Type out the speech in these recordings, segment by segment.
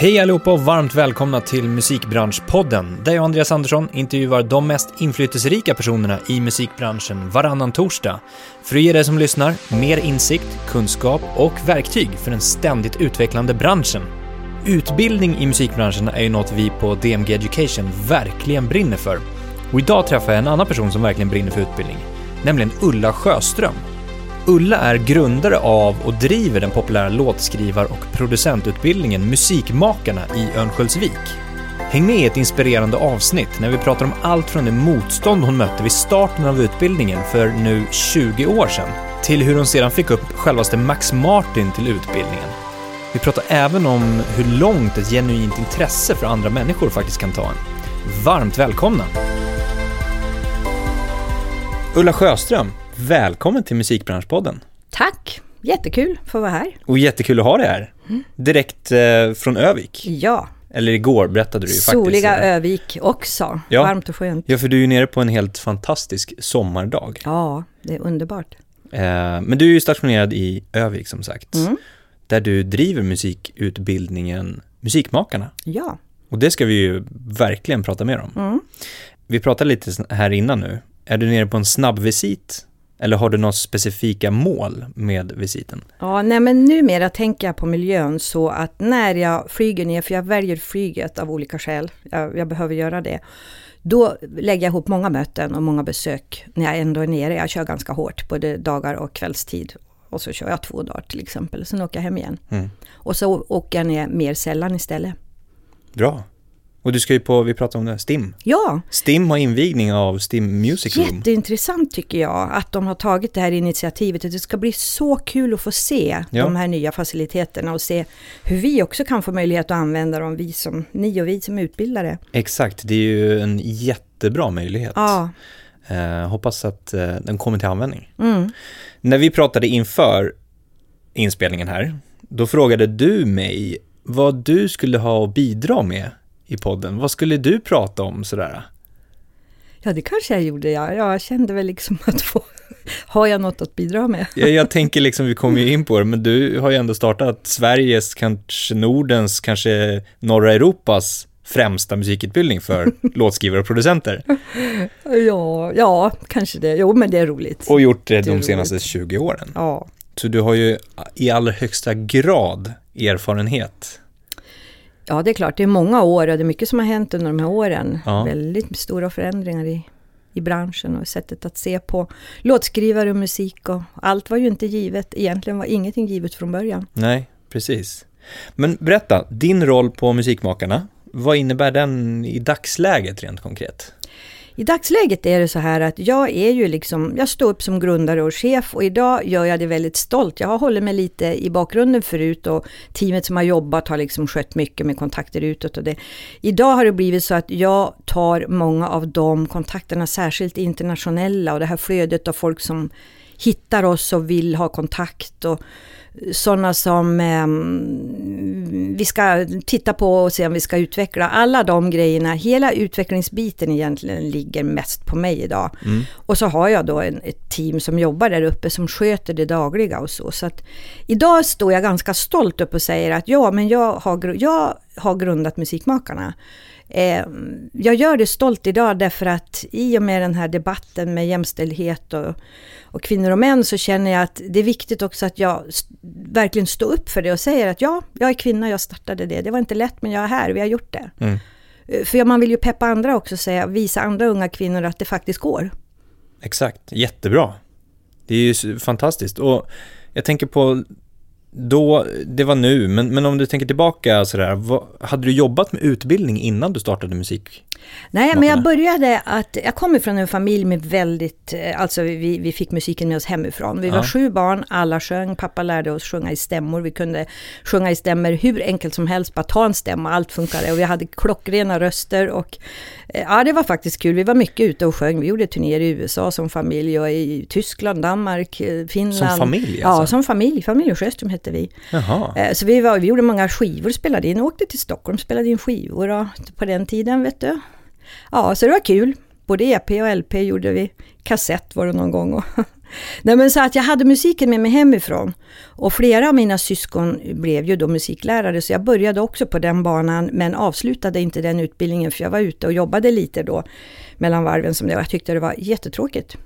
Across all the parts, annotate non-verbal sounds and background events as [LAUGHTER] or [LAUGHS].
Hej allihopa och varmt välkomna till Musikbranschpodden, där jag och Andreas Andersson intervjuar de mest inflytelserika personerna i musikbranschen varannan torsdag, för att ge dig som lyssnar mer insikt, kunskap och verktyg för den ständigt utvecklande branschen. Utbildning i musikbranschen är ju något vi på DMG Education verkligen brinner för. Och idag träffar jag en annan person som verkligen brinner för utbildning, nämligen Ulla Sjöström. Ulla är grundare av och driver den populära låtskrivar och producentutbildningen Musikmakarna i Örnsköldsvik. Häng med i ett inspirerande avsnitt när vi pratar om allt från det motstånd hon mötte vid starten av utbildningen för nu 20 år sedan, till hur hon sedan fick upp självaste Max Martin till utbildningen. Vi pratar även om hur långt ett genuint intresse för andra människor faktiskt kan ta en. Varmt välkomna! Ulla Sjöström, välkommen till Musikbranschpodden. Tack! Jättekul att få vara här. Och jättekul att ha dig här. Direkt eh, från Övik. Ja, Eller igår berättade du ju soliga faktiskt. Övik också. Ja. Varmt och skönt. Ja, för du är ju nere på en helt fantastisk sommardag. Ja, det är underbart. Eh, men du är ju stationerad i Övik som sagt. Mm. Där du driver musikutbildningen Musikmakarna. Ja. Och det ska vi ju verkligen prata mer om. Mm. Vi pratade lite här innan nu. Är du nere på en snabb visit? Eller har du några specifika mål med visiten? ja, nej men numera tänker jag på miljön så att när jag flyger ner, för jag väljer flyget av olika skäl, jag, jag behöver göra det. Då lägger jag ihop många möten och många besök när jag ändå är nere. Jag kör ganska hårt, både dagar och kvällstid. Och så kör jag två dagar till exempel, sen åker jag hem igen. Mm. Och så åker jag ner mer sällan istället. Bra. Och du ska ju på, vi pratade om det, STIM. Ja, STIM har invigning av STIM Music Room. Jätteintressant tycker jag att de har tagit det här initiativet. Det ska bli så kul att få se Ja. de här nya faciliteterna och se hur vi också kan få möjlighet att använda dem, vi som, ni och vi som utbildare. Exakt, det är ju en jättebra möjlighet. Ja, Eh, hoppas att eh, den kommer till användning. mm. När vi pratade inför inspelningen här, då frågade du mig vad du skulle ha att bidra med i podden. Vad skulle du prata om sådär? ja det kanske jag gjorde. Ja. Jag kände väl liksom [LAUGHS] att få, har jag något att bidra med? Jag, jag [LAUGHS] tänker liksom, vi kommer ju in på det, men du har ju ändå startat Sveriges, kanske Nordens, kanske norra Europas främsta musikutbildning för [LAUGHS] låtskrivare och producenter. Ja, ja, kanske det. Jo, men det är roligt. Och gjort det Det de roligt. senaste 20 åren. Ja, Så du har ju i allra högsta grad erfarenhet. Ja, det är klart. Det är många år och det är mycket som har hänt under de här åren. Ja. Väldigt stora förändringar i, i branschen och sättet att se på låtskrivare och musik. Och allt var ju inte givet. Egentligen var ingenting givet från början. Nej, precis. Men berätta, din roll på Musikmakarna, vad innebär den i dagsläget rent konkret? I dagsläget är det så här att jag är ju liksom, jag står upp som grundare och chef och idag gör jag det väldigt stolt. Jag har hållit mig lite i bakgrunden förut och teamet som har jobbat har liksom skött mycket med kontakter utåt och det. Idag har det blivit så att jag tar många av de kontakterna, särskilt internationella och det här flödet av folk som hittar oss och vill ha kontakt och sådana som ehm, vi ska titta på och se om vi ska utveckla. Alla de grejerna, hela utvecklingsbiten egentligen ligger mest på mig idag. Mm. Och så har jag då en, ett team som jobbar där uppe som sköter det dagliga och så. Så att idag står jag ganska stolt upp och säger att ja, men jag har, jag har grundat Musikmakarna. Eh, jag gör det stolt idag därför att i och med den här debatten med jämställdhet och, och kvinnor och män så känner jag att det är viktigt också att jag verkligen står upp för det och säger att ja, jag är kvinna, jag startade det. Det var inte lätt men jag är här, vi har gjort det. Mm. Eh, För man vill ju peppa andra också, säga, visa andra unga kvinnor att det faktiskt går. Exakt, jättebra. Det är ju fantastiskt. Och jag tänker på då, det var nu, men, men om du tänker tillbaka sådär, vad, hade du jobbat med utbildning innan du startade musik? Nej, men jag började att, jag kommer från en familj med väldigt, eh, alltså vi, vi fick musiken med oss hemifrån. Vi Ja. var sju barn, alla sjöng, pappa lärde oss sjunga i stämmor. Vi kunde sjunga i stämmor hur enkelt som helst, bara ta en stämma, allt funkade. Och vi hade klockrena röster och eh, ja, det var faktiskt kul. Vi var mycket ute och sjöng. Vi gjorde turnéer i USA som familj och i Tyskland, Danmark, eh, Finland. Som familj Ja, alltså? som familj. Familj Sjöström hette vi. Jaha, Eh, Så vi, var, vi gjorde många skivor, spelade in, åkte till Stockholm, spelade in skivor och, på den tiden, vet du. Ja, så det var kul. Både EP och LP gjorde vi. Kassett var det någon gång. Och [LAUGHS] Nej men så att jag hade musiken med mig hemifrån. Och flera av mina syskon blev ju då musiklärare så jag började också på den banan men avslutade inte den utbildningen för jag var ute och jobbade lite då mellan varven som det var. Jag tyckte det var jättetråkigt.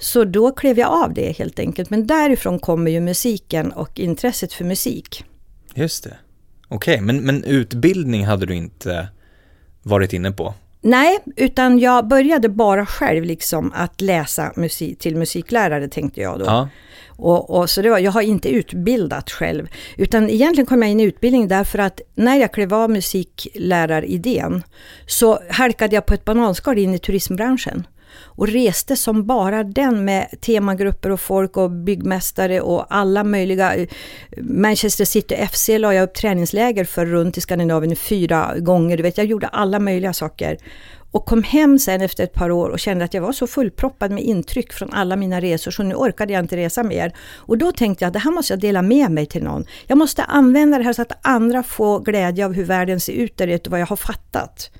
Så då klev jag av det helt enkelt. Men därifrån kommer ju musiken och intresset för musik. Just det. Okej, okay, men, men utbildning hade du inte varit inne på? Nej, utan jag började bara själv liksom att läsa musik, till musiklärare tänkte jag då. Ja. Och, och, så det var, jag har inte utbildat själv. Utan egentligen kom jag in i utbildning därför att när jag klev av musikläraridén så halkade jag på ett bananskal in i turismbranschen och reste som bara den med temagrupper och folk och byggmästare och alla möjliga. Manchester City FC la jag upp träningsläger för runt i Skandinavien fyra gånger. Du vet, jag gjorde alla möjliga saker. Och kom hem sen efter ett par år och kände att jag var så fullproppad med intryck från alla mina resor så nu orkade jag inte resa mer. Och då tänkte jag att det här måste jag dela med mig till någon. Jag måste använda det här så att andra får glädje av hur världen ser ut där ute och vad jag har fattat.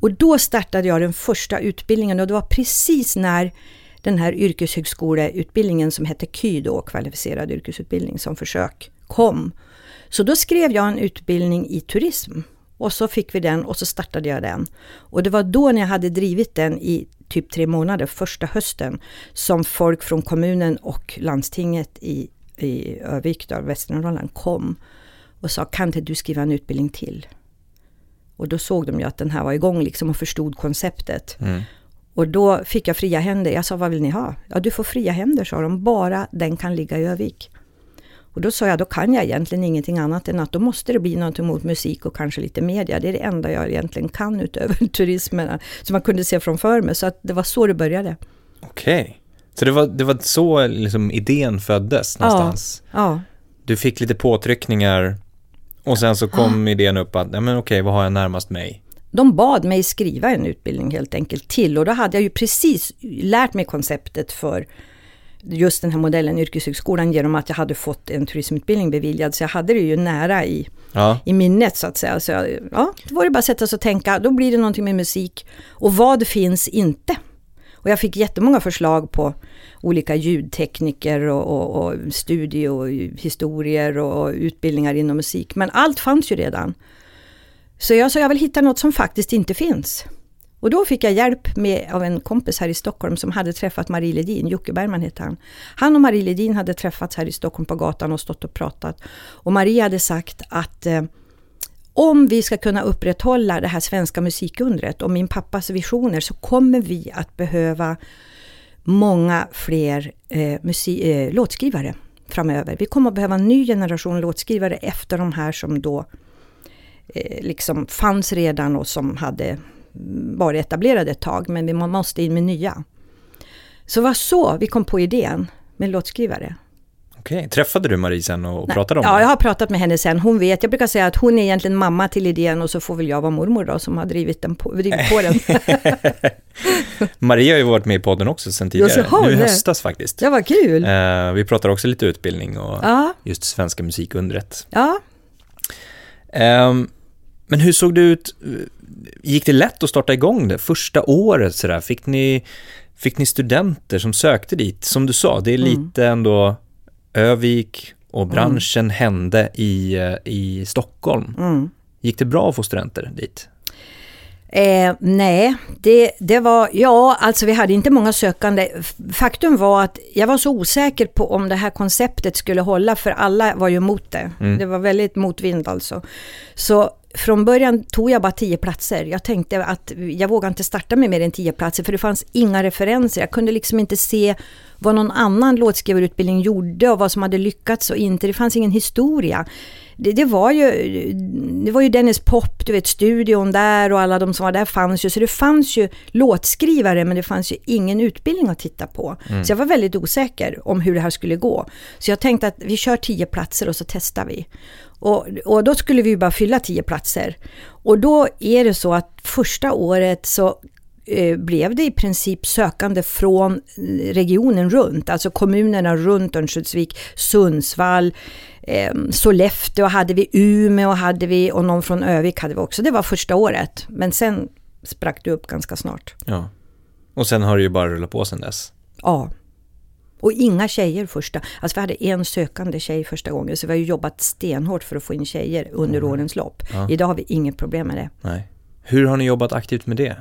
Och då startade jag den första utbildningen och det var precis när den här yrkeshögskoleutbildningen som hette KY då, kvalificerad yrkesutbildning som försök, kom. Så då skrev jag en utbildning i turism och så fick vi den och så startade jag den. Och det var då när jag hade drivit den i typ tre månader, första hösten, som folk från kommunen och landstinget i, i Övik, Västernorrland, kom och sa kan inte du skriva en utbildning till? Och då såg de ju att den här var igång liksom och förstod konceptet. Mm. Och då fick jag fria händer. Jag sa, vad vill ni ha? Ja, du får fria händer, sa de. Bara den kan ligga i Övik. Och då sa jag, då kan jag egentligen ingenting annat än att då måste det bli någonting mot musik och kanske lite media. Det är det enda jag egentligen kan utöver [LAUGHS] turismen, som man kunde se framför mig. Så att det var så det började. Okej. Okay. Så det var, det var så liksom idén föddes någonstans? Ja. ja. Du fick lite påtryckningar och sen så kom ah. idén upp att, ja men okej, vad har jag närmast mig? De bad mig skriva en utbildning helt enkelt till och då hade jag ju precis lärt mig konceptet för just den här modellen yrkeshögskolan genom att jag hade fått en turismutbildning beviljad. Så jag hade det ju nära i, ja. i minnet så att säga. Så jag, ja, då var det bara att sätta sig och tänka, då blir det någonting med musik. Och vad finns inte? Och jag fick jättemånga förslag på olika ljudtekniker och, och, och studiehistorier och, och utbildningar inom musik. Men allt fanns ju redan. Så jag sa, jag vill hitta något som faktiskt inte finns. Och då fick jag hjälp med, av en kompis här i Stockholm som hade träffat Marie Ledin, Jocke Bergman hette han. Han och Marie Ledin hade träffats här i Stockholm på gatan och stått och pratat. Och Marie hade sagt att eh, om vi ska kunna upprätthålla det här svenska musikundret och min pappas visioner så kommer vi att behöva många fler eh, eh, låtskrivare framöver. Vi kommer att behöva en ny generation låtskrivare efter de här som då eh, liksom fanns redan och som hade mm, varit etablerade ett tag, men vi måste in med nya. Så det var så vi kom på idén med låtskrivare. Okej, träffade du Marie sen och Nej. pratade om ja, det? Ja, jag har pratat med henne sen. Hon vet, jag brukar säga att hon är egentligen mamma till idén och så får väl jag vara mormor då som har drivit, den på, drivit på den. [LAUGHS] Maria har ju varit med i podden också sen tidigare, nu i höstas faktiskt. Ja, vad kul. Uh, vi pratar också lite utbildning och ja. just svenska musikundret. Ja. Um, men hur såg det ut, gick det lätt att starta igång det första året sådär? Fick ni, fick ni studenter som sökte dit? Som du sa, det är mm. lite mm. ändå Övik och mm. branschen mm. hände i, eh, i Stockholm. Mm. Gick det bra att få studenter dit? Eh, nej, det, det var, ja alltså vi hade inte många sökande. Faktum var att jag var så osäker på om det här konceptet skulle hålla för alla var ju emot det. Mm. Det var väldigt motvind alltså. Så från början tog jag bara tio platser. Jag tänkte att jag vågade inte starta med mer än tio platser för det fanns inga referenser. Jag kunde liksom inte se vad någon annan låtskrivarutbildning gjorde och vad som hade lyckats och inte. Det fanns ingen historia. Det, det, var ju, det var ju Dennis Pop, du vet studion där och alla de som var där fanns ju. Så det fanns ju låtskrivare men det fanns ju ingen utbildning att titta på. Mm. Så jag var väldigt osäker om hur det här skulle gå. Så jag tänkte att vi kör tio platser och så testar vi. Och, och då skulle vi bara fylla tio platser. Och då är det så att första året så eh, blev det i princip sökande från regionen runt, alltså kommunerna runt Örnsköldsvik, Sundsvall, eh, Sollefteå hade vi, Umeå hade vi och någon från Övik hade vi också. Det var första året, men sen sprack det upp ganska snart. Ja, och sen har det ju bara rullat på sen dess. Ja. Och inga tjejer första. Alltså vi hade en sökande tjej första gången, så vi har ju jobbat stenhårt för att få in tjejer under Mm. årens lopp. Ja. Idag har vi inget problem med det. Nej. Hur har ni jobbat aktivt med det?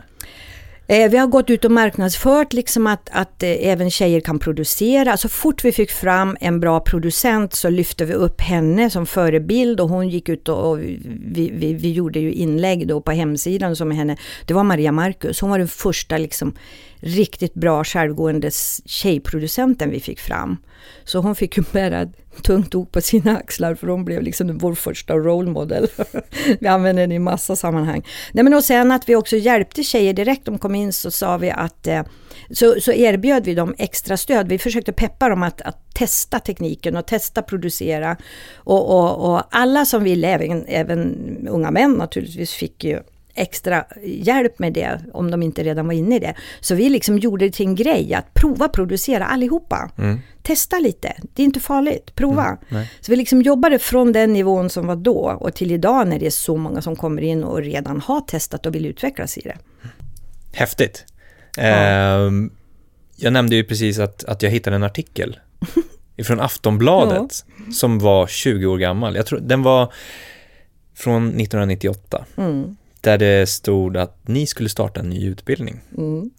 Eh, vi har gått ut och marknadsfört liksom att, att eh, även tjejer kan producera. Så fort vi fick fram en bra producent så lyfte vi upp henne som förebild och hon gick ut och, och vi, vi, vi gjorde ju inlägg då på hemsidan som henne. Det var Maria Marcus. Hon var den första liksom riktigt bra självgående tjejproducenten vi fick fram. Så hon fick ju bära tungt ok på sina axlar för hon blev liksom vår första role model. [LAUGHS] vi använder den i massa sammanhang. Nej men och sen att vi också hjälpte tjejer direkt de kom in så sa vi att eh, så, så erbjöd vi dem extra stöd. Vi försökte peppa dem att, att testa tekniken och testa producera. Och, och, och alla som ville, även, även unga män naturligtvis, fick ju extra hjälp med det om de inte redan var inne i det. Så vi liksom gjorde det till en grej att prova producera allihopa. Mm. Testa lite, det är inte farligt, prova. nej. Så vi liksom jobbade från den nivån som var då och till idag när det är så många som kommer in och redan har testat och vill utvecklas i det. Häftigt. Ehm, jag nämnde ju precis att, att jag hittade en artikel [LAUGHS] ifrån Aftonbladet som var 20 år gammal. Jag tror den var från 1998. Mm. Där det stod att ni skulle starta en ny utbildning. Mm.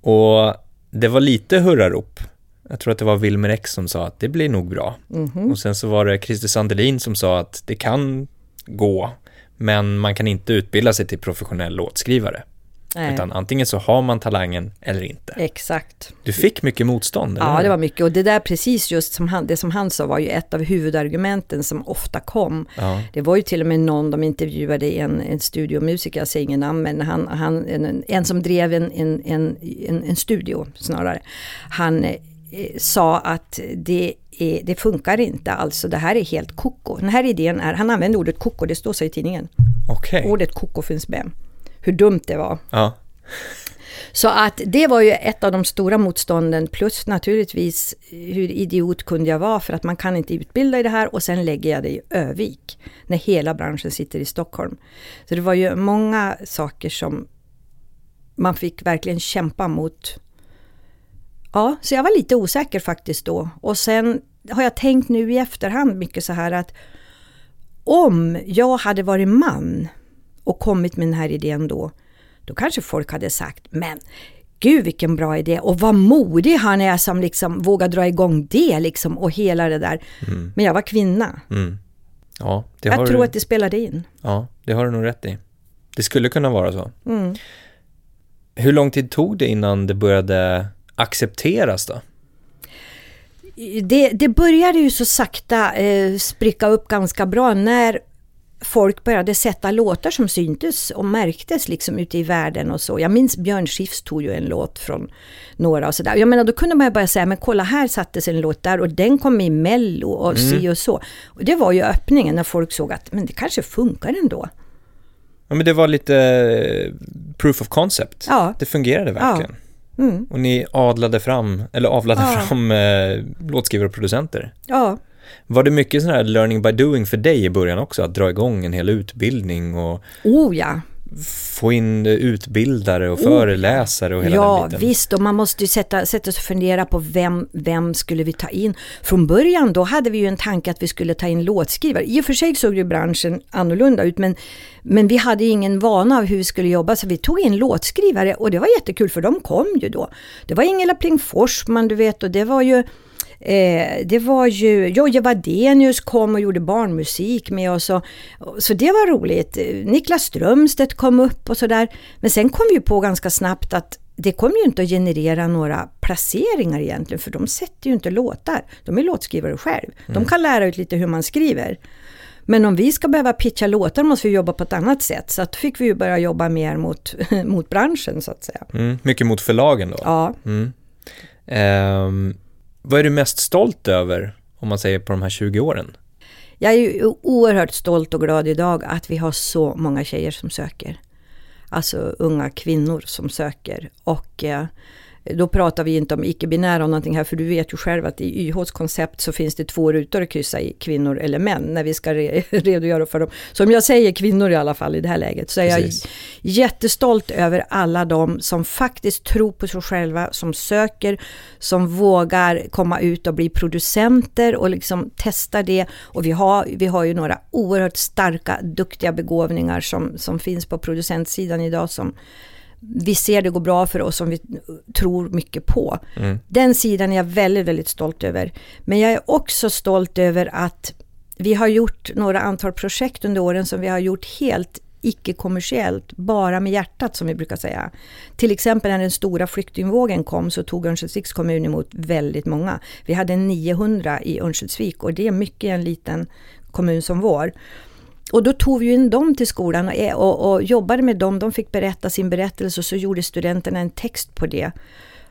Och det var lite hurrarop. Jag tror att det var Wilmer X som sa att det blir nog bra. Mhm. Och sen så var det Christer Sandelin som sa att det kan gå, men man kan inte utbilda sig till professionell låtskrivare. Nej, Utan antingen så har man talangen eller inte. Exakt. Du fick mycket motstånd, eller Ja, det var mycket. Och det där precis just som han, det som han sa var ju ett av huvudargumenten som ofta kom. Ja. Det var ju till och med någon de intervjuade, en, en studiomusiker, jag säger ingen namn, men han, han, en, en som drev en, en, en, en, studio snarare. Han eh, sa att det, är, det funkar inte, alltså det här är helt koko. Den här idén är, han använde ordet koko, det står så i tidningen. Okej. Ordet koko finns med. Hur dumt det var. Ja. Så att det var ju ett av de stora motstånden plus naturligtvis hur idiot kunde jag vara för att man kan inte utbilda i det här och sen lägger jag det i Övik när hela branschen sitter i Stockholm. Så det var ju många saker som man fick verkligen kämpa mot. Ja, så jag var lite osäker faktiskt då. Och sen har jag tänkt nu i efterhand mycket så här att om jag hade varit man och kommit med den här idén då, då kanske folk hade sagt, men gud vilken bra idé och vad modig han är som liksom vågar dra igång det liksom och hela det där. Men jag var kvinna. Mm. Ja, det har Jag tror du, att det spelade in. ja, det har du nog rätt i. Det skulle kunna vara så. Mm. Hur lång tid tog det innan det började accepteras då? Det, det började ju så sakta eh, spricka upp ganska bra när folk började sätta låtar som syntes och märktes liksom ute i världen och så. Jag minns Björn Skifs tog ju en låt från några och sådär. Jag menar då kunde man ju börja säga, men kolla här sattes en låt där och den kom i Mello och si och så. Och det var ju öppningen när folk såg att, men det kanske funkar ändå. Ja, men det var lite eh, proof of concept. Ja. Det fungerade verkligen. Mm. Och ni adlade fram, eller avlade Ja. fram eh, låtskrivare och producenter. Ja, Var det mycket sån här learning by doing för dig i början också? Att dra igång en hel utbildning och oh ja. få in utbildare och Oh, föreläsare och hela Ja, den biten? visst. Och man måste ju sätta, sätta sig och fundera på vem, vem skulle vi ta in? Från början då hade vi ju en tanke att vi skulle ta in låtskrivare. I och för sig såg ju branschen annorlunda ut, men, men vi hade ingen vana av hur vi skulle jobba, så vi tog in låtskrivare och det var jättekul för de kom ju då. Det var Ingela Pling Forsman, du vet, och det var ju Eh, det var ju, Jojje Wadenius kom och gjorde barnmusik med oss. Och, så det var roligt. Niklas Strömstedt kom upp och sådär. Men sen kom vi ju på ganska snabbt att det kommer ju inte att generera några placeringar egentligen, för de sätter ju inte låtar. De är låtskrivare själv. De kan lära ut lite hur man skriver. Men om vi ska behöva pitcha låtar måste vi jobba på ett annat sätt. Så att fick vi ju börja jobba mer mot, [LAUGHS] mot branschen så att säga. Mm, mycket mot förlagen då? Ja. Mm. Ehm, vad är du mest stolt över, om man säger på de här 20 åren? Jag är ju oerhört stolt och glad idag att vi har så många tjejer som söker. Alltså unga kvinnor som söker. Och eh, då pratar vi inte om icke-binära och någonting här, för du vet ju själv att i YHs koncept så finns det två rutor att kryssa i, kvinnor eller män, när vi ska re [LAUGHS] redogöra för dem. Så om jag säger kvinnor i alla fall i det här läget, så är Precis. jag jättestolt över alla de som faktiskt tror på sig själva, som söker, som vågar komma ut och bli producenter och liksom testa det. Och vi har, vi har ju några oerhört starka, duktiga begåvningar som, som finns på producentsidan idag som vi ser det går bra för oss som vi tror mycket på. Mm. Den sidan är jag väldigt, väldigt stolt över. Men jag är också stolt över att vi har gjort några antal projekt under åren som vi har gjort helt icke-kommersiellt, bara med hjärtat som vi brukar säga. Till exempel när den stora flyktingvågen kom så tog Örnsköldsviks kommun emot väldigt många. Vi hade 900 i Örnsköldsvik och det är mycket i en liten kommun som vår. Och då tog vi in dem till skolan och, och, och, jobbade med dem. De fick berätta sin berättelse och så gjorde studenterna en text på det.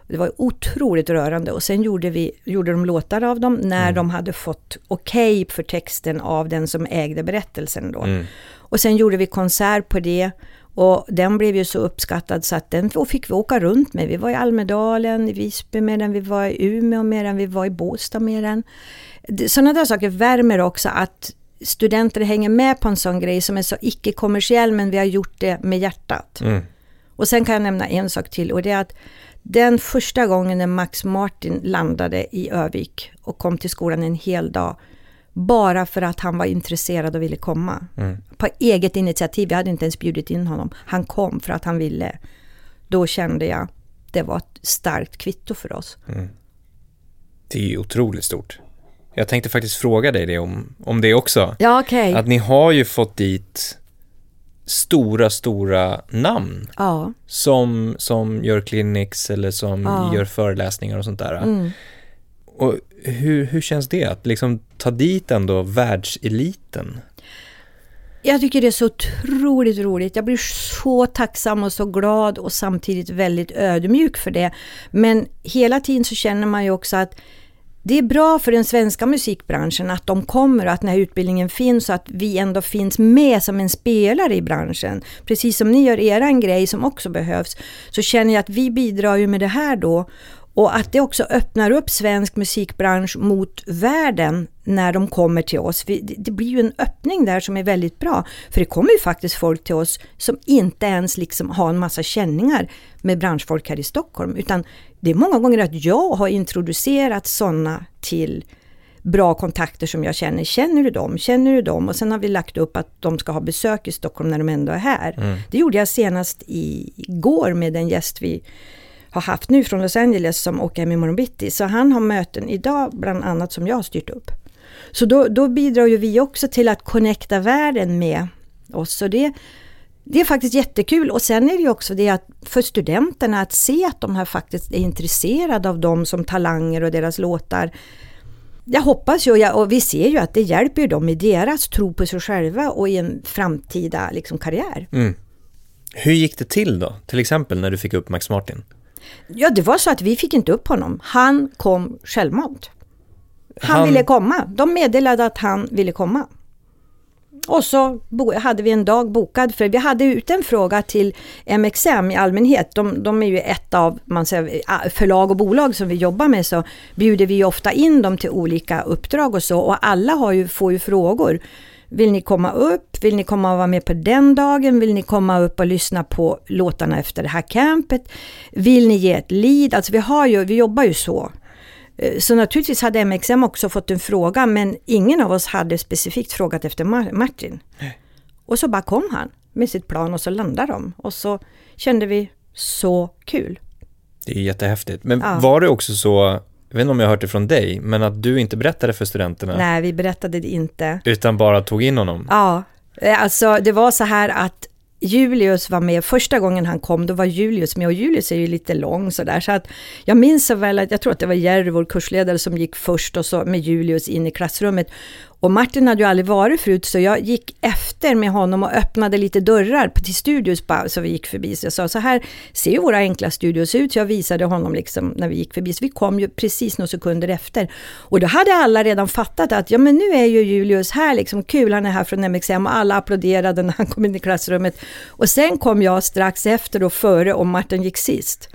Det var otroligt rörande och sen gjorde, vi, gjorde de låtar av dem när mm. de hade fått okej okay för texten av den som ägde berättelsen då. Mm. Och sen gjorde vi konsert på det och den blev ju så uppskattad så att den fick vi åka runt med. Vi var i Almedalen, i Visby med den, vi var i Umeå med den, vi var i Båstad med den. Sådana där saker värmer också att studenter hänger med på en sån grej som är så icke-kommersiell men vi har gjort det med hjärtat. Mm. Och sen kan jag nämna en sak till och det är att den första gången när Max Martin landade i Övik och kom till skolan en hel dag bara för att han var intresserad och ville komma. Mm. På eget initiativ, vi hade inte ens bjudit in honom. Han kom för att han ville. Då kände jag, det var ett starkt kvitto för oss. Mm. Det är ju otroligt stort. Jag tänkte faktiskt fråga dig det om, om det också. Ja. Okay. Att ni har ju fått dit stora, stora namn. Ja. Som, som gör clinics eller som ja. gör föreläsningar och sånt där. Mm. Och hur, hur känns det att liksom ta dit ändå världseliten? Jag tycker det är så otroligt roligt. Jag blir så tacksam och så glad och samtidigt väldigt ödmjuk för det. Men hela tiden så känner man ju också att det är bra för den svenska musikbranschen att de kommer och att den här utbildningen finns och att vi ändå finns med som en spelare i branschen. Precis som ni gör era en grej som också behövs, så känner jag att vi bidrar ju med det här då. Och att det också öppnar upp svensk musikbransch mot världen när de kommer till oss. Det blir ju en öppning där som är väldigt bra. För det kommer ju faktiskt folk till oss som inte ens liksom har en massa känningar med branschfolk här i Stockholm. Utan det är många gånger att jag har introducerat sådana till bra kontakter som jag känner. Känner du dem? Känner du dem? Och sen har vi lagt upp att de ska ha besök i Stockholm när de ändå är här. Mm. Det gjorde jag senast igår med en gäst vi har haft nu från Los Angeles som åker hem imorgon bitti. Så han har möten idag bland annat som jag har styrt upp. Så då, då bidrar ju vi också till att connecta världen med oss. Så det, det är faktiskt jättekul och sen är det ju också det att för studenterna att se att de här faktiskt är intresserade av dem som talanger och deras låtar. Jag hoppas ju och vi ser ju att det hjälper dem i deras tro på sig själva och i en framtida liksom, karriär. Mm. Hur gick det till då? Till exempel när du fick upp Max Martin? Ja, det var så att vi fick inte upp honom. Han kom självmant. Han, han, ville komma. De meddelade att han ville komma. Och så hade vi en dag bokad för vi hade ut en fråga till MXM i allmänhet. De, de är ju ett av man säger, förlag och bolag som vi jobbar med så bjuder vi ofta in dem till olika uppdrag och så och alla har ju, får ju frågor. Vill ni komma upp? Vill ni komma och vara med på den dagen? Vill ni komma upp och lyssna på låtarna efter det här campet? Vill ni ge ett lead? Alltså vi, har ju, vi jobbar ju så. Eh, så naturligtvis hade MXM också fått en fråga men ingen av oss hade specifikt frågat efter Martin. Och så bara kom han med sitt plan och så landade de och så kände vi så kul. Det är jättehäftigt. Men ja. var det också så jag vet inte om jag har hört det från dig, men att du inte berättade för studenterna? Nej, vi berättade det inte. Utan bara tog in honom? Ja, eh, alltså det var så här att Julius var med, första gången han kom, då var Julius med och Julius är ju lite lång sådär. Så att jag minns så väl att, jag tror att det var Jerry, vår kursledare, som gick först och så med Julius in i klassrummet. Och Martin hade ju aldrig varit förut så jag gick efter med honom och öppnade lite dörrar till studios så vi gick förbi. Så jag sa så här ser ju våra enkla studios ut. Så jag visade honom liksom när vi gick förbi. Så vi kom ju precis några sekunder efter. Och då hade alla redan fattat att ja men nu är ju Julius här liksom, kul han är här från MXM och alla applåderade [LAUGHS] när han kom in i klassrummet. Och sen kom jag strax efter och före och Martin gick sist.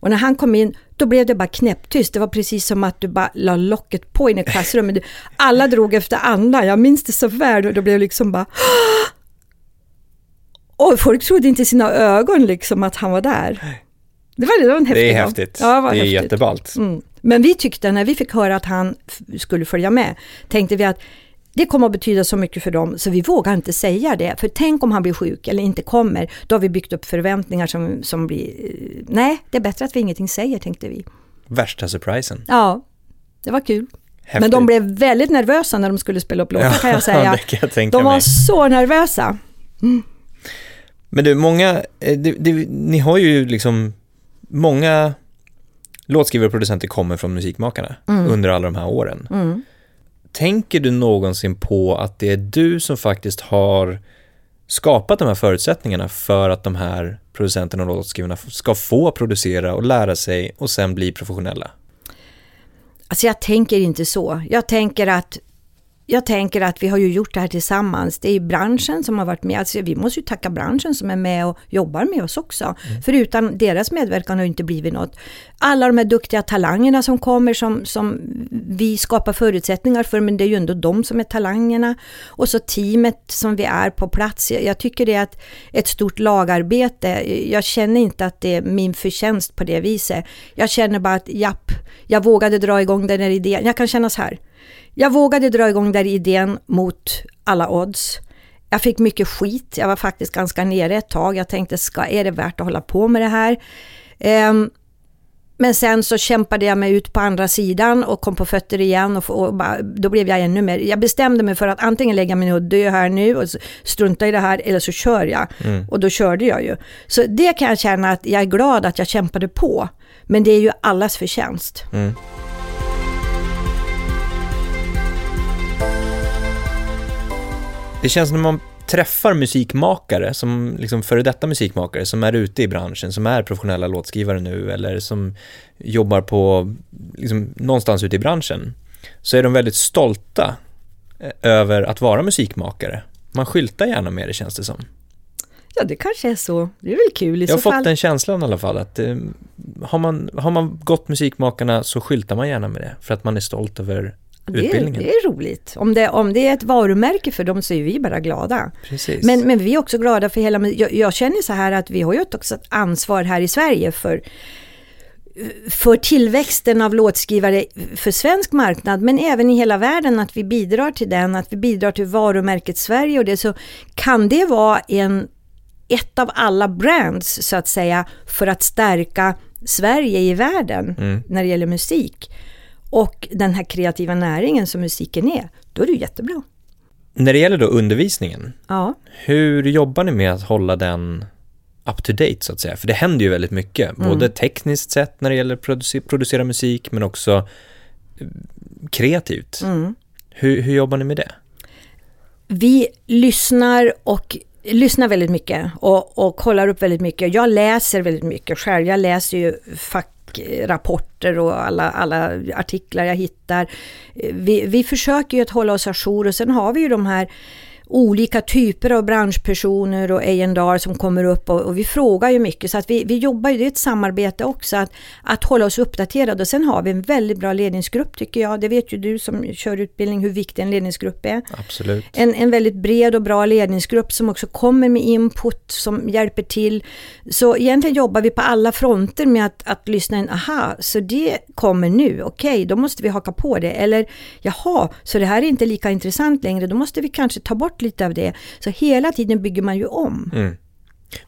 Och när han kom in, då blev det bara knäpptyst. Det var precis som att du bara la locket på in i klassrummet. Alla drog efter andan. Jag minns det så väl. Och då blev det liksom bara... [GASPS] Och folk trodde inte sina ögon liksom att han var där. Det var, det var en häftig Det är dag. häftigt. Ja, det, var det är häftigt. jätteballt. Mm. Men vi tyckte, när vi fick höra att han skulle följa med, tänkte vi att det kommer att betyda så mycket för dem, så vi vågar inte säga det. För tänk om han blir sjuk eller inte kommer, då har vi byggt upp förväntningar som, som blir... eh, Nej, det är bättre att vi ingenting säger, tänkte vi. Värsta surprisen. Ja, det var kul. Häftigt. Men de blev väldigt nervösa när de skulle spela upp låtar kan jag [LAUGHS] säga. kan jag De var mig. så nervösa. Men du, många, eh, det, det, ni har ju liksom, många låtskrivare och producenter kommer från musikmakarna under alla de här åren. Mm. Tänker du någonsin på att det är du som faktiskt har skapat de här förutsättningarna för att de här producenterna och låtskrivarna ska få producera och lära sig och sen bli professionella? Alltså jag tänker inte så. Jag tänker att jag tänker att vi har ju gjort det här tillsammans. Det är ju branschen som har varit med. Alltså vi måste ju tacka branschen som är med och jobbar med oss också. För utan deras medverkan har ju inte blivit något. Alla de här duktiga talangerna som kommer som, som vi skapar förutsättningar för, men det är ju ändå de som är talangerna. Och så teamet som vi är på plats. Jag, jag tycker det är ett, ett stort lagarbete. Jag känner inte att det är min förtjänst på det viset. Jag känner bara att japp, jag vågade dra igång den här idén. Jag kan känna så här. Jag vågade dra igång den här idén mot alla odds. Jag fick mycket skit. Jag var faktiskt ganska nere ett tag. Jag tänkte, ska, är det värt att hålla på med det här? Ehm, men sen så kämpade jag mig ut på andra sidan och kom på fötter igen och, och bara, då blev jag ännu mer... Jag bestämde mig för att antingen lägga mig ner och dö här nu och strunta i det här eller så kör jag. Och då körde jag ju. Så det kan jag känna att jag är glad att jag kämpade på. Men det är ju allas förtjänst. Det känns när man träffar musikmakare, som liksom före detta musikmakare, som är ute i branschen, som är professionella låtskrivare nu eller som jobbar på, liksom, någonstans ute i branschen, så är de väldigt stolta eh, över att vara musikmakare. Man skyltar gärna med det känns det som. Ja, det kanske är så. Det är väl kul i Jag har så fått fall. den känslan i alla fall att eh, har, man, har man gått musikmakarna så skyltar man gärna med det för att man är stolt över Det är, det är roligt. Om det, om det är ett varumärke för dem så är vi bara glada. Precis. Men, men vi är också glada för hela... Jag, jag känner så här att vi har ju också ett ansvar här i Sverige för för tillväxten av låtskrivare för svensk marknad, men även i hela världen, att vi bidrar till den, att vi bidrar till varumärket Sverige och det, så kan det vara en, ett av alla brands, så att säga, för att stärka Sverige i världen Mm. när det gäller musik. Och den här kreativa näringen som musiken är, då är det ju jättebra. När det gäller då undervisningen, Ja. Hur jobbar ni med att hålla den up to date så att säga? För det händer ju väldigt mycket, Mm. både tekniskt sett när det gäller att produce- producera musik men också eh, kreativt. Mm. Hur, hur jobbar ni med det? Vi lyssnar och lyssnar väldigt mycket och, och kollar upp väldigt mycket. Jag läser väldigt mycket själv. Jag läser ju rapporter och alla, alla artiklar jag hittar. Eh, vi, vi försöker ju att hålla oss ajour och sen har vi ju de här olika typer av branschpersoner och A&R som kommer upp och, och vi frågar ju mycket så att vi, vi jobbar ju, det är ett samarbete också att, att hålla oss uppdaterade och sen har vi en väldigt bra ledningsgrupp tycker jag. Det vet ju du som kör utbildning hur viktig en ledningsgrupp är. Absolut. En, en väldigt bred och bra ledningsgrupp som också kommer med input som hjälper till. Så egentligen jobbar vi på alla fronter med att, att lyssna in, aha, så det kommer nu, okej, då måste vi haka på det. Eller jaha, så det här är inte lika intressant längre, då måste vi kanske ta bort lite av det. Så hela tiden bygger man ju om. Mm.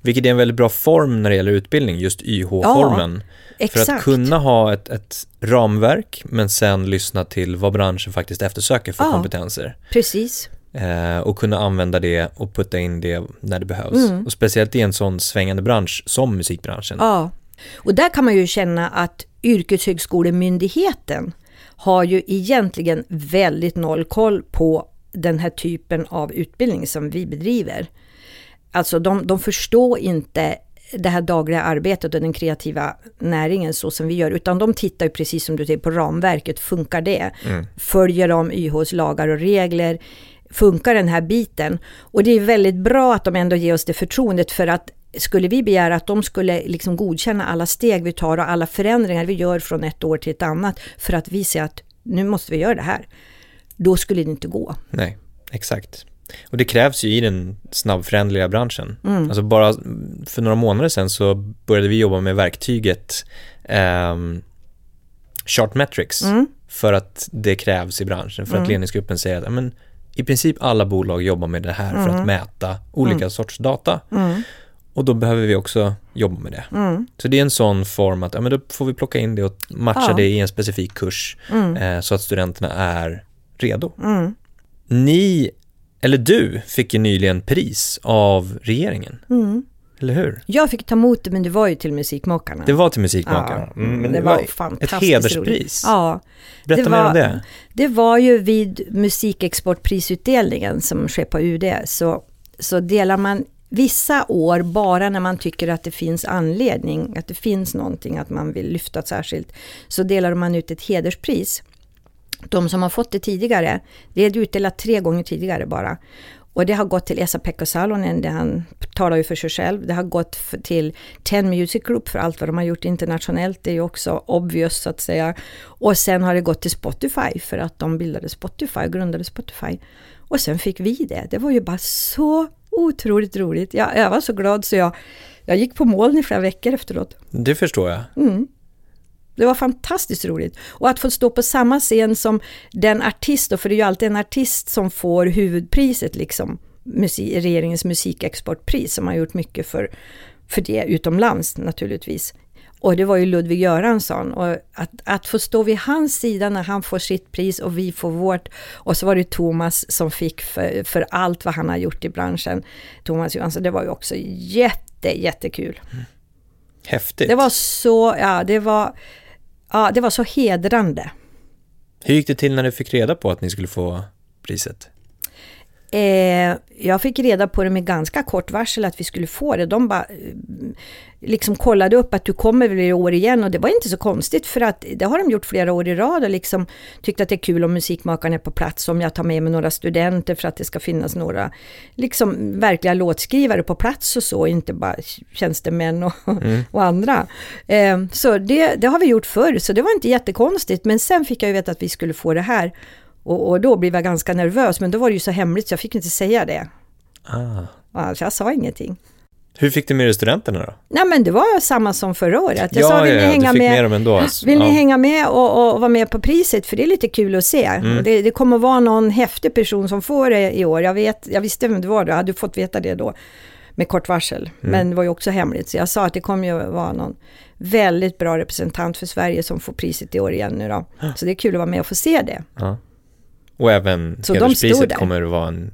Vilket är en väldigt bra form när det gäller utbildning, just YH-formen. för Exakt. att kunna ha ett, ett ramverk men sen lyssna till vad branschen faktiskt eftersöker för Ja. kompetenser. Precis. Eh, och kunna använda det och putta in det när det behövs. Mm. Och speciellt i en sån svängande bransch som musikbranschen. Ja, och där kan man ju känna att yrkeshögskolemyndigheten har ju egentligen väldigt noll koll på den här typen av utbildning som vi bedriver. Alltså de, de förstår inte det här dagliga arbetet och den kreativa näringen så som vi gör, utan de tittar ju precis som du säger på ramverket, funkar det? Följer de YHs lagar och regler? Funkar den här biten? Och det är väldigt bra att de ändå ger oss det förtroendet för att skulle vi begära att de skulle liksom godkänna alla steg vi tar och alla förändringar vi gör från ett år till ett annat för att vi ser att nu måste vi göra det här. Då skulle det inte gå. Nej, exakt. Och det krävs ju i den snabbföränderliga branschen. Mm. Alltså bara för några månader sedan så började vi jobba med verktyget um, Chartmetrics Mm. för att det krävs i branschen. För att Mm. ledningsgruppen säger att men, i princip alla bolag jobbar med det här för att Mm. mäta olika sorts data. Mm. Och då behöver vi också jobba med det. Mm. Så det är en sån form att ja, men då får vi plocka in det och matcha Ja. det i en specifik kurs Mm. eh, så att studenterna är redo. Mm. Ni, eller du, fick ju nyligen pris av regeringen, Mm. eller hur? Jag fick ta emot det men det var ju till Musikmakarna. Det var till Musikmakaren. Ja, Mm, men det var fantastiskt ett hederspris. roligt. Ja, Berätta det mer om var- det. det var ju vid musikexportprisutdelningen som sker på UD så, så delar man vissa år bara när man tycker att det finns anledning, att det finns någonting att man vill lyfta särskilt, så delar man ut ett hederspris. De som har fått det tidigare, det är utdelat tre gånger tidigare bara. Och det har gått till Esa-Pekka Salonen, han talar ju för sig själv. Det har gått för, till Ten Music Group för allt vad de har gjort internationellt. Det är ju också obvious så att säga. Och sen har det gått till Spotify för att de bildade Spotify, grundade Spotify. Och sen fick vi det. Det var ju bara så otroligt roligt. Jag, jag var så glad så jag, jag gick på moln i flera veckor efteråt. Det förstår jag. Mm. Det var fantastiskt roligt. Och att få stå på samma scen som den artist, då, för det är ju alltid en artist som får huvudpriset, liksom, musik, regeringens musikexportpris, som har gjort mycket för, för det utomlands naturligtvis. Och det var ju Ludvig Göransson. Och att, att få stå vid hans sida när han får sitt pris och vi får vårt. Och så var det Thomas som fick för, för allt vad han har gjort i branschen. Thomas Johansson, det var ju också jätte, jättekul. Häftigt. Det var så, ja det var, ja det var så hedrande. Hur gick det till när du fick reda på att ni skulle få priset? Eh, jag fick reda på det med ganska kort varsel att vi skulle få det. De bara eh, liksom kollade upp att du kommer väl i år igen och det var inte så konstigt för att det har de gjort flera år i rad och liksom tyckt att det är kul om musikmakaren är på plats, om jag tar med mig några studenter för att det ska finnas några liksom verkliga låtskrivare på plats och så, inte bara tjänstemän och, och andra. Eh, så det, det har vi gjort förr, så det var inte jättekonstigt, men sen fick jag ju veta att vi skulle få det här. Och, och då blev jag ganska nervös, men då var det ju så hemligt så jag fick inte säga det. Ah. Alltså jag sa ingenting. Hur fick du med dig studenterna då? Nej men det var samma som förra året. Jag ja, sa, vill ni ja, hänga med? med dem ändå. Vill ni ja. hänga med och, och vara med på priset? För det är lite kul att se. Mm. Det, det kommer vara någon häftig person som får det i år. Jag, vet, jag visste vem det var då, jag hade fått veta det då med kort varsel. Mm. Men det var ju också hemligt. Så jag sa att det kommer ju vara någon väldigt bra representant för Sverige som får priset i år igen nu då. Så det är kul att vara med och få se det. Ja. Och även Så hederspriset kommer att vara en...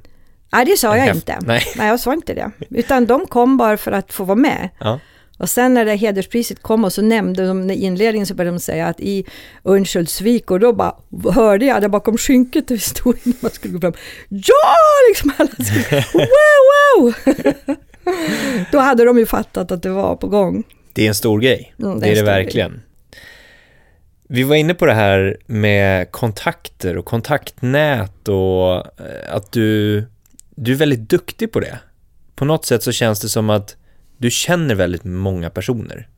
Nej, det sa jag inte. nej. Nej, jag sa inte det. Utan de kom bara för att få vara med. Ja. Och sen när det hederspriset kom och så nämnde de i inledningen så började de säga att i Örnsköldsvik och då bara hörde jag där bakom skynket där vi stod när man skulle gå fram. Ja! Liksom alla skulle, [LAUGHS] wow, wow! [LAUGHS] då hade de ju fattat att det var på gång. Det är en stor grej. Mm, det är en det verkligen. Vi var inne på det här med kontakter och kontaktnät och eh, att du, du är väldigt duktig på det. På något sätt så känns det som att du känner väldigt många personer.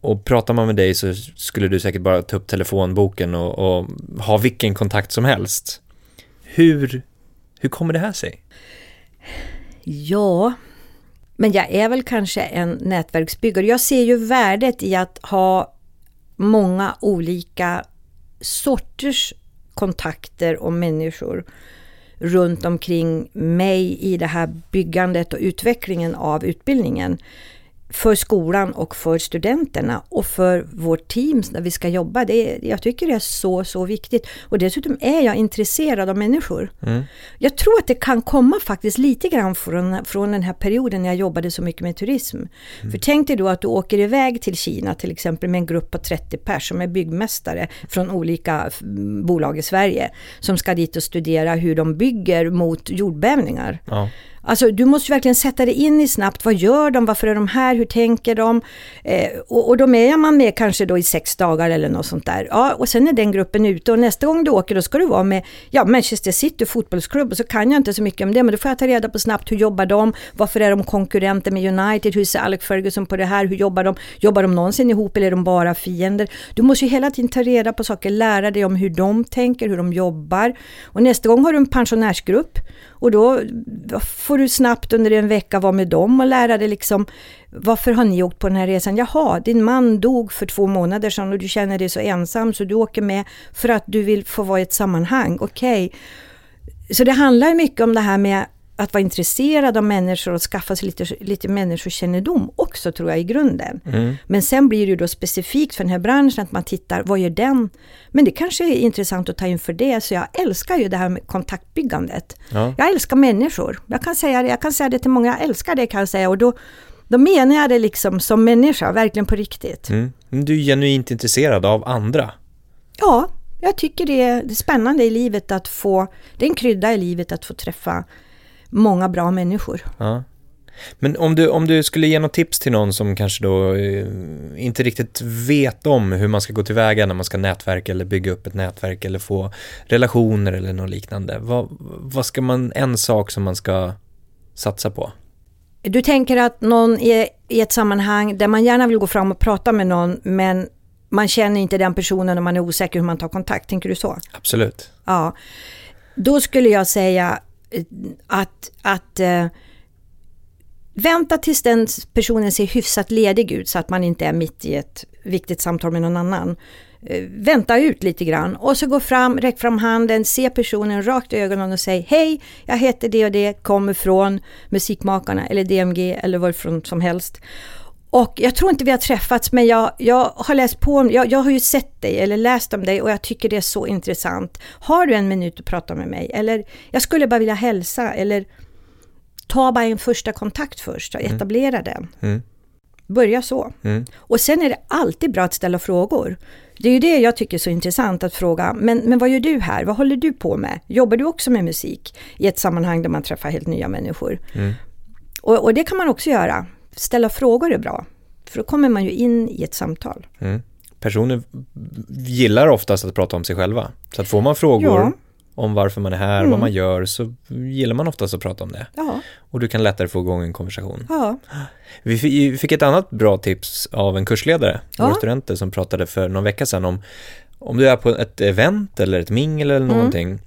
Och pratar man med dig så skulle du säkert bara ta upp telefonboken och, och ha vilken kontakt som helst. Hur, hur kommer det här sig? Ja, men jag är väl kanske en nätverksbyggare. Jag ser ju värdet i att ha många olika sorters kontakter och människor runt omkring mig i det här byggandet och utvecklingen av utbildningen för skolan och för studenterna och för vårt team när vi ska jobba. Det är, jag tycker det är så, så viktigt. Och dessutom är jag intresserad av människor. Mm. Jag tror att det kan komma faktiskt lite grann från, från den här perioden när jag jobbade så mycket med turism. För tänk dig då att du åker iväg till Kina till exempel med en grupp på 30 pers som är byggmästare från olika bolag i Sverige som ska dit och studera hur de bygger mot jordbävningar. Ja. Alltså du måste verkligen sätta dig in i snabbt, vad gör de, varför är de här, hur tänker de? Eh, och, och då är man med kanske då i sex dagar eller något sånt där. Ja, och sen är den gruppen ute och nästa gång du åker då ska du vara med ja, Manchester City fotbollsklubb. Och så kan jag inte så mycket om det men då får jag ta reda på snabbt hur jobbar de, varför är de konkurrenter med United, hur ser Alex Ferguson på det här, hur jobbar de, jobbar de någonsin ihop eller är de bara fiender? Du måste ju hela tiden ta reda på saker, lära dig om hur de tänker, hur de jobbar. Och nästa gång har du en pensionärsgrupp och då får du snabbt under en vecka vara med dem och lära dig liksom varför har ni åkt på den här resan? Jaha, din man dog för två månader sedan och du känner dig så ensam så du åker med för att du vill få vara i ett sammanhang. Okej. Okay. Så det handlar mycket om det här med att vara intresserad av människor och skaffa sig lite, lite människokännedom också tror jag i grunden. Mm. Men sen blir det ju då specifikt för den här branschen att man tittar, vad gör den? Men det kanske är intressant att ta in för det, så jag älskar ju det här med kontaktbyggandet. Ja. Jag älskar människor. Jag kan säga det, jag kan säga det till många, jag älskar det kan jag säga och då då menar jag det liksom som människa, verkligen på riktigt. Mm. Du är genuint intresserad av andra? Ja, jag tycker det är spännande i livet att få, det är en krydda i livet att få träffa många bra människor. Ja. Men om du, om du skulle ge något tips till någon som kanske då eh, inte riktigt vet om hur man ska gå tillväga när man ska nätverka eller bygga upp ett nätverk eller få relationer eller något liknande. Vad, vad ska man, en sak som man ska satsa på? Du tänker att någon är i ett sammanhang där man gärna vill gå fram och prata med någon men man känner inte den personen och man är osäker hur man tar kontakt. Tänker du så? Absolut. Ja. Då skulle jag säga att, att uh, vänta tills den personen ser hyfsat ledig ut så att man inte är mitt i ett viktigt samtal med någon annan. Uh, vänta ut lite grann och så gå fram, räck fram handen, se personen rakt i ögonen och säg hej, jag heter det och det, kommer från Musikmakarna eller DMG eller varifrån som helst. Och jag tror inte vi har träffats men jag, jag har läst på, jag, jag har ju sett dig eller läst om dig och jag tycker det är så intressant. Har du en minut att prata med mig? Eller jag skulle bara vilja hälsa eller ta bara en första kontakt först och mm. etablera mm. den. Mm. Börja så. Mm. Och sen är det alltid bra att ställa frågor. Det är ju det jag tycker är så intressant att fråga, men, men vad gör du här? Vad håller du på med? Jobbar du också med musik i ett sammanhang där man träffar helt nya människor? Mm. Och, och, det kan man också göra ställa frågor är bra. För då kommer man ju in i ett samtal. Mm. Personer gillar oftast att prata om sig själva. Så att får man frågor ja. om varför man är här, mm. vad man gör, så gillar man oftast att prata om det. Ja. Och du kan lättare få igång en konversation. Ja. Vi fick ett annat bra tips av en kursledare, ja. våra studenter, som pratade för någon vecka sedan om om du är på ett event eller ett mingel eller mm. någonting. Mm.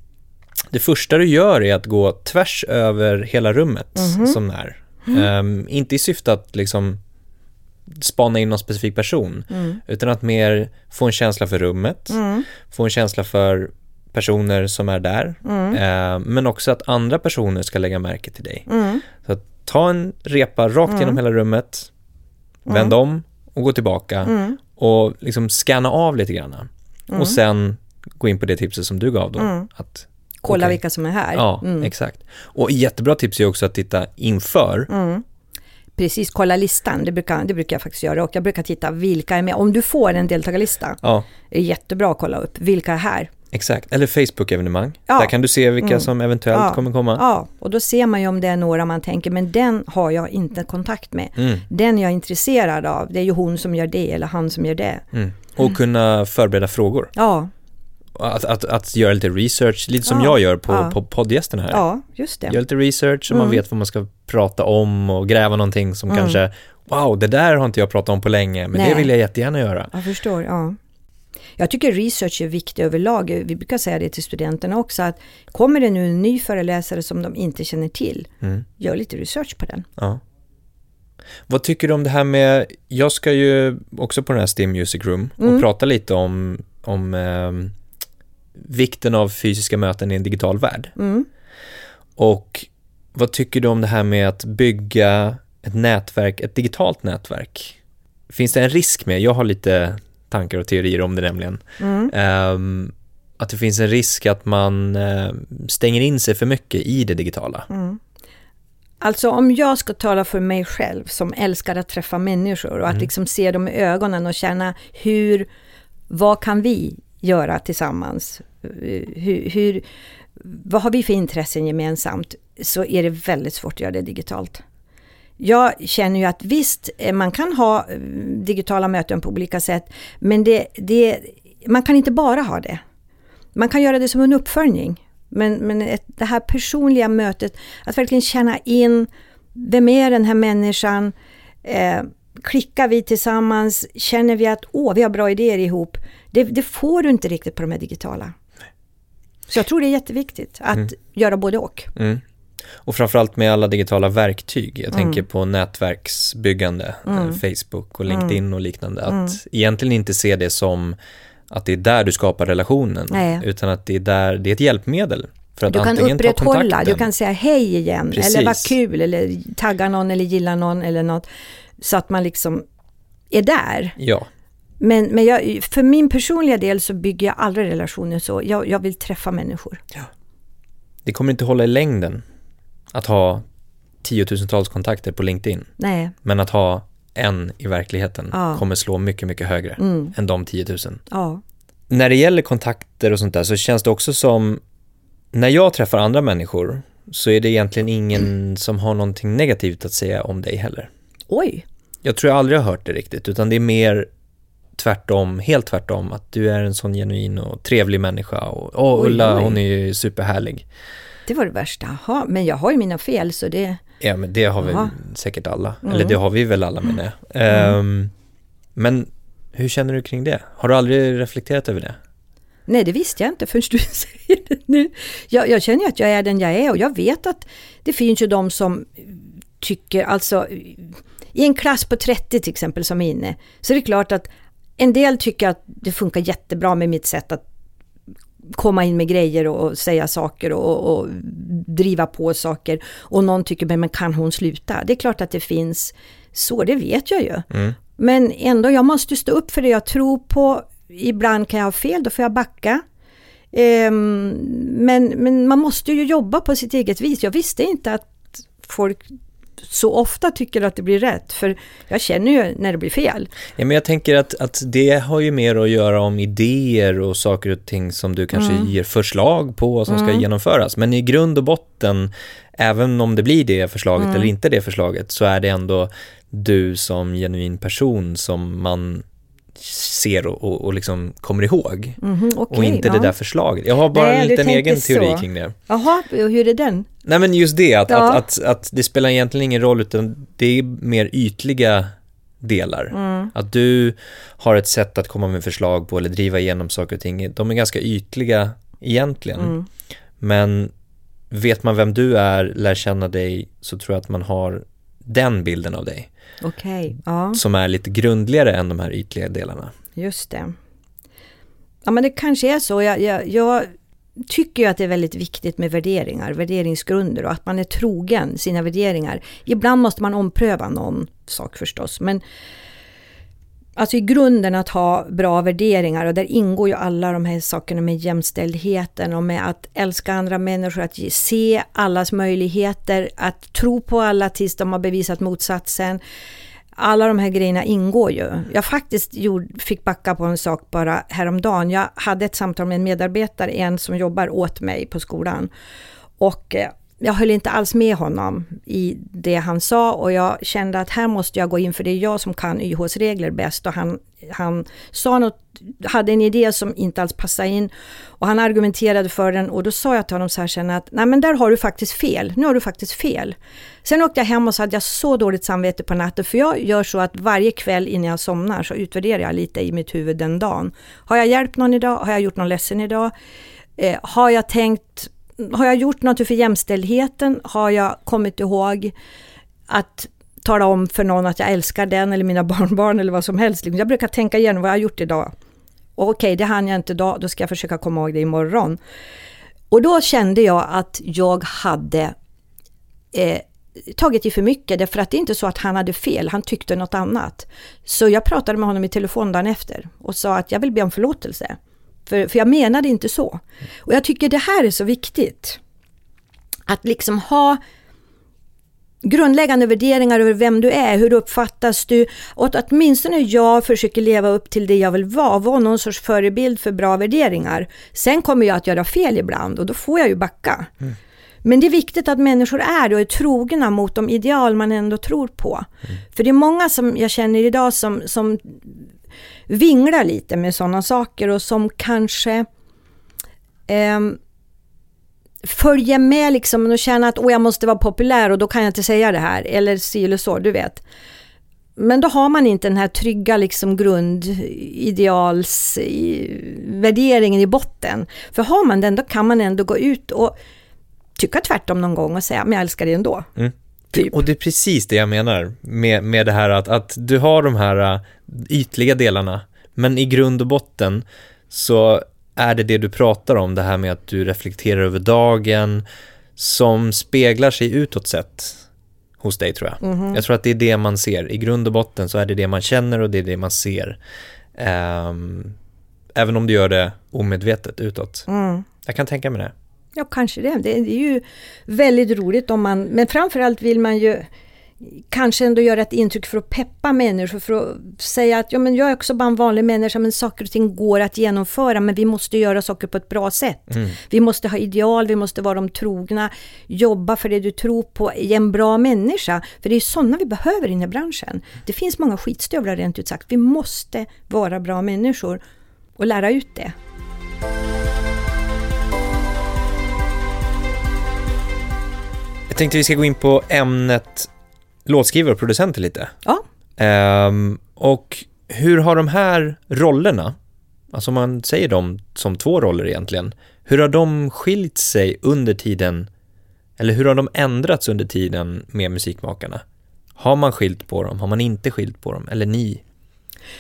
Det första du gör är att gå tvärs över hela rummet mm. som är. Mm. Um, inte i syfte att liksom spana in någon specifik person, mm. utan att mer få en känsla för rummet, mm. få en känsla för personer som är där, uh, men också att andra personer ska lägga märke till dig. Mm. Så att ta en repa rakt genom mm. hela rummet, vänd om och gå tillbaka och liksom scanna av lite grann. Och sen gå in på det tipset som du gav då, att Kolla okay. vilka som är här. Ja, mm. exakt. Och jättebra tips är också att titta inför. Mm. Precis, kolla listan. Det brukar, det brukar jag faktiskt göra. Och jag brukar titta vilka är med. Om du får en deltagarlista, ja. är jättebra att kolla upp vilka är här. Exakt, eller Facebook-evenemang. Ja. Där kan du se vilka mm. som eventuellt ja. kommer komma. Ja, och då ser man ju om det är några man tänker, men den har jag inte kontakt med. Mm. Den jag är intresserad av, det är ju hon som gör det eller han som gör det. Mm. Och kunna förbereda frågor. Ja, att, att, att göra lite research, lite som ja, jag gör på, ja. på poddgästerna här. Ja, just det. Gör lite research så mm. man vet vad man ska prata om och gräva någonting som mm. kanske, wow, det där har inte jag pratat om på länge, men Nej. det vill jag jättegärna göra. Jag förstår, ja. Jag tycker research är viktigt överlag. Vi brukar säga det till studenterna också, att kommer det nu en ny föreläsare som de inte känner till, mm. gör lite research på den. Ja. Vad tycker du om det här med, jag ska ju också på den här STEAM Music Room och mm. prata lite om, om eh, vikten av fysiska möten i en digital värld. Mm. Och vad tycker du om det här med att bygga ett nätverk, ett digitalt nätverk? Finns det en risk med, jag har lite tankar och teorier om det nämligen, mm. um, att det finns en risk att man uh, stänger in sig för mycket i det digitala. Mm. Alltså om jag ska tala för mig själv som älskar att träffa människor och att mm. liksom se dem i ögonen och känna hur, vad kan vi göra tillsammans? Hur, hur, vad har vi för intressen gemensamt, så är det väldigt svårt att göra det digitalt. Jag känner ju att visst, eh, man kan ha eh, digitala möten på olika sätt, men det, det, man kan inte bara ha det. Man kan göra det som en uppföljning. Men, men ett, det här personliga mötet, att verkligen känna in, vem är den här människan? Eh, klickar vi tillsammans? Känner vi att åh, vi har bra idéer ihop? Det, det får du inte riktigt på de här digitala. Så jag tror det är jätteviktigt att mm. göra både och. Mm. Och framförallt med alla digitala verktyg. Jag mm. tänker på nätverksbyggande, eh, mm. Facebook och LinkedIn mm. och liknande. Att mm. egentligen inte se det som att det är där du skapar relationen, Nej. utan att det är där, det är ett hjälpmedel. För att du kan upprätthålla, du kan säga hej igen, Precis. eller vad kul, eller tagga någon eller gilla någon eller något. Så att man liksom är där. Ja. Men, men jag, för min personliga del så bygger jag aldrig relationer så. Jag, jag vill träffa människor. Ja. Det kommer inte hålla i längden att ha tiotusentals kontakter på LinkedIn. Nej. Men att ha en i verkligheten ja. kommer slå mycket, mycket högre mm. än de 10 000. Ja. När det gäller kontakter och sånt där så känns det också som, när jag träffar andra människor så är det egentligen ingen mm. som har någonting negativt att säga om dig heller. Oj. Jag tror jag aldrig har hört det riktigt, utan det är mer tvärtom, helt tvärtom, att du är en sån genuin och trevlig människa och åh, Ulla, oj. hon är ju superhärlig. Det var det värsta, Jaha, men jag har ju mina fel så det... Ja, men det har vi säkert alla, mm. eller det har vi väl alla menar jag. Mm. Um, men hur känner du kring det? Har du aldrig reflekterat över det? Nej, det visste jag inte förrän du [LAUGHS] säger det nu. Jag, jag känner att jag är den jag är och jag vet att det finns ju de som tycker, alltså i en klass på 30 till exempel som är inne, så är det klart att en del tycker att det funkar jättebra med mitt sätt att komma in med grejer och, säga saker och, och, driva på saker. Och någon tycker, men kan hon sluta? Det är klart att det finns så, det vet jag ju. Mm. Men ändå, jag måste stå upp för det jag tror på. Ibland kan jag ha fel, då får jag backa. Um, men, men man måste ju jobba på sitt eget vis. Jag visste inte att folk så ofta tycker att det blir rätt, för jag känner ju när det blir fel. Ja, men jag tänker att, att det har ju mer att göra om idéer och saker och ting som du kanske mm. ger förslag på som mm. ska genomföras. Men i grund och botten, även om det blir det förslaget mm. eller inte det förslaget, så är det ändå du som genuin person som man ser och, och, och liksom kommer ihåg. Mm, okay, och inte ja. det där förslaget. Jag har bara Nej, en liten egen teori så. kring det. Jaha, hur är den? Nej men just det, att, ja. att, att, att, det spelar egentligen ingen roll utan det är mer ytliga delar. Mm. Att du har ett sätt att komma med förslag på eller driva igenom saker och ting. De är ganska ytliga egentligen. Mm. Men vet man vem du är, lär känna dig, så tror jag att man har den bilden av dig. Okay, ja. Som är lite grundligare än de här ytliga delarna. Just det. Ja men det kanske är så. Jag, jag, jag tycker ju att det är väldigt viktigt med värderingar, värderingsgrunder och att man är trogen sina värderingar. Ibland måste man ompröva någon sak förstås, men Alltså i grunden att ha bra värderingar och där ingår ju alla de här sakerna med jämställdheten och med att älska andra människor, att se allas möjligheter, att tro på alla tills de har bevisat motsatsen. Alla de här grejerna ingår ju. Jag faktiskt gjorde, fick backa på en sak bara häromdagen. Jag hade ett samtal med en medarbetare, en som jobbar åt mig på skolan. Och eh, jag höll inte alls med honom i det han sa och jag kände att här måste jag gå in för det är jag som kan YHs regler bäst och han, han sa något, hade en idé som inte alls passade in och han argumenterade för den och då sa jag till honom så här sen att nej men där har du faktiskt fel, nu har du faktiskt fel. Sen åkte jag hem och så hade jag så dåligt samvete på natten för jag gör så att varje kväll innan jag somnar så utvärderar jag lite i mitt huvud den dagen. Har jag hjälpt någon idag? Har jag gjort någon ledsen idag? Eh, har jag tänkt har jag gjort något för jämställdheten? Har jag kommit ihåg att tala om för någon att jag älskar den eller mina [LAUGHS] barnbarn eller vad som helst. Liksom, jag brukar tänka igenom vad jag har gjort idag. Och okej, okay, det hann jag inte idag, då ska jag försöka komma ihåg det imorgon. Och då kände jag att jag hade eh, tagit i för mycket, därför att det är inte så att han hade fel, han tyckte något annat. Så jag pratade med honom i telefon dagen efter och sa att jag vill be om förlåtelse. För, för jag menade inte så. Och jag tycker det här är så viktigt. Att liksom ha grundläggande värderingar över vem du är, hur uppfattas du och att åtminstone jag försöker leva upp till det jag vill vara, vara någon sorts förebild för bra värderingar. Sen kommer jag att göra fel ibland och då får jag ju backa. Mm. Men det är viktigt att människor är det och är trogna mot de ideal man ändå tror på. Mm. För det är många som jag känner idag som, som vinglar lite med sådana saker och som kanske eh, följer med liksom och känner att jag måste vara populär och då kan jag inte säga det här. Eller si eller så, du vet. Men då har man inte den här trygga liksom grundidealsvärderingen i botten. För har man den, då kan man ändå gå ut och tycka tvärtom någon gång och säga, men jag älskar dig ändå. Mm. Typ. Och det är precis det jag menar med, med det här att, att du har de här uh, ytliga delarna, men i grund och botten så är det det du pratar om, det här med att du reflekterar över dagen, som speglar sig utåt sett hos dig tror jag. Mm -hmm. Jag tror att det är det man ser. I grund och botten så är det det man känner och det är det man ser. Um, även om du gör det omedvetet utåt. Mm. Jag kan tänka mig det. Ja, kanske det. Det är ju väldigt roligt om man, men framförallt vill man ju kanske ändå göra ett intryck för att peppa människor, för att säga att ja, men jag är också bara en vanlig människa, men saker och ting går att genomföra, men vi måste göra saker på ett bra sätt. Mm. Vi måste ha ideal, vi måste vara de trogna, jobba för det du tror på, i en bra människa. För det är sådana vi behöver i den här branschen. Det finns många skitstövlar rent ut sagt. Vi måste vara bra människor och lära ut det. Jag tänkte vi ska gå in på ämnet låtskrivare och producenter lite. Ja. Um, och hur har de här rollerna, alltså om man säger dem som två roller egentligen, hur har de skilt sig under tiden, eller hur har de ändrats under tiden med musikmakarna? Har man skilt på dem? Har man inte skilt på dem? Eller ni?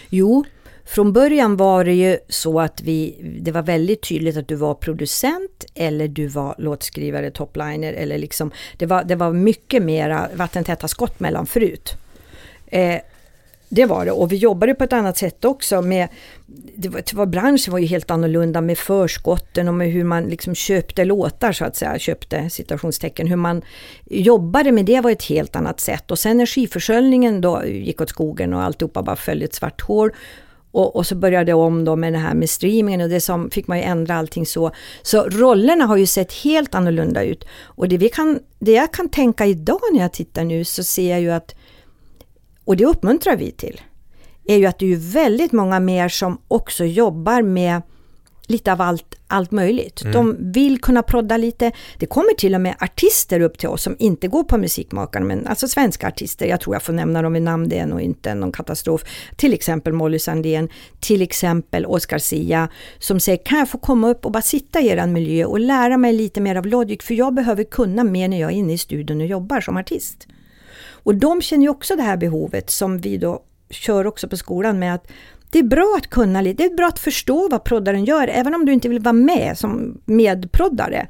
Jo, från början var det ju så att vi, det var väldigt tydligt att du var producent eller du var låtskrivare, topliner eller liksom, det var, det var mycket mera vattentäta skott mellan förut. Eh, det var det. Och vi jobbade på ett annat sätt också med, det var, det var, branschen var ju helt annorlunda med förskotten och med hur man liksom köpte låtar så att säga, köpte citationstecken, hur man jobbade med det var ett helt annat sätt. Och sen energiförsörjningen då gick åt skogen och alltihopa bara följde ett svart hål och, och, så började jag om då med det här med streamingen och det som fick man ju ändra allting så. Så rollerna har ju sett helt annorlunda ut. Och det, vi kan, det jag kan tänka idag när jag tittar nu så ser jag ju att, och det uppmuntrar vi till, är ju att det är väldigt många mer som också jobbar med lite av allt, allt möjligt. Mm. De vill kunna prodda lite. Det kommer till och med artister upp till oss som inte går på Musikmakarna, men alltså svenska artister. Jag tror jag får nämna dem vid namn, det är nog inte någon katastrof. Till exempel Molly Sandén, till exempel Oscar Sia, som säger kan jag få komma upp och bara sitta i er miljö och lära mig lite mer av Logic, för jag behöver kunna mer när jag är inne i studion och jobbar som artist. Och de känner ju också det här behovet som vi då kör också på skolan med att det är bra att kunna lite, det är bra att förstå vad proddaren gör, även om du inte vill vara med som medproddare.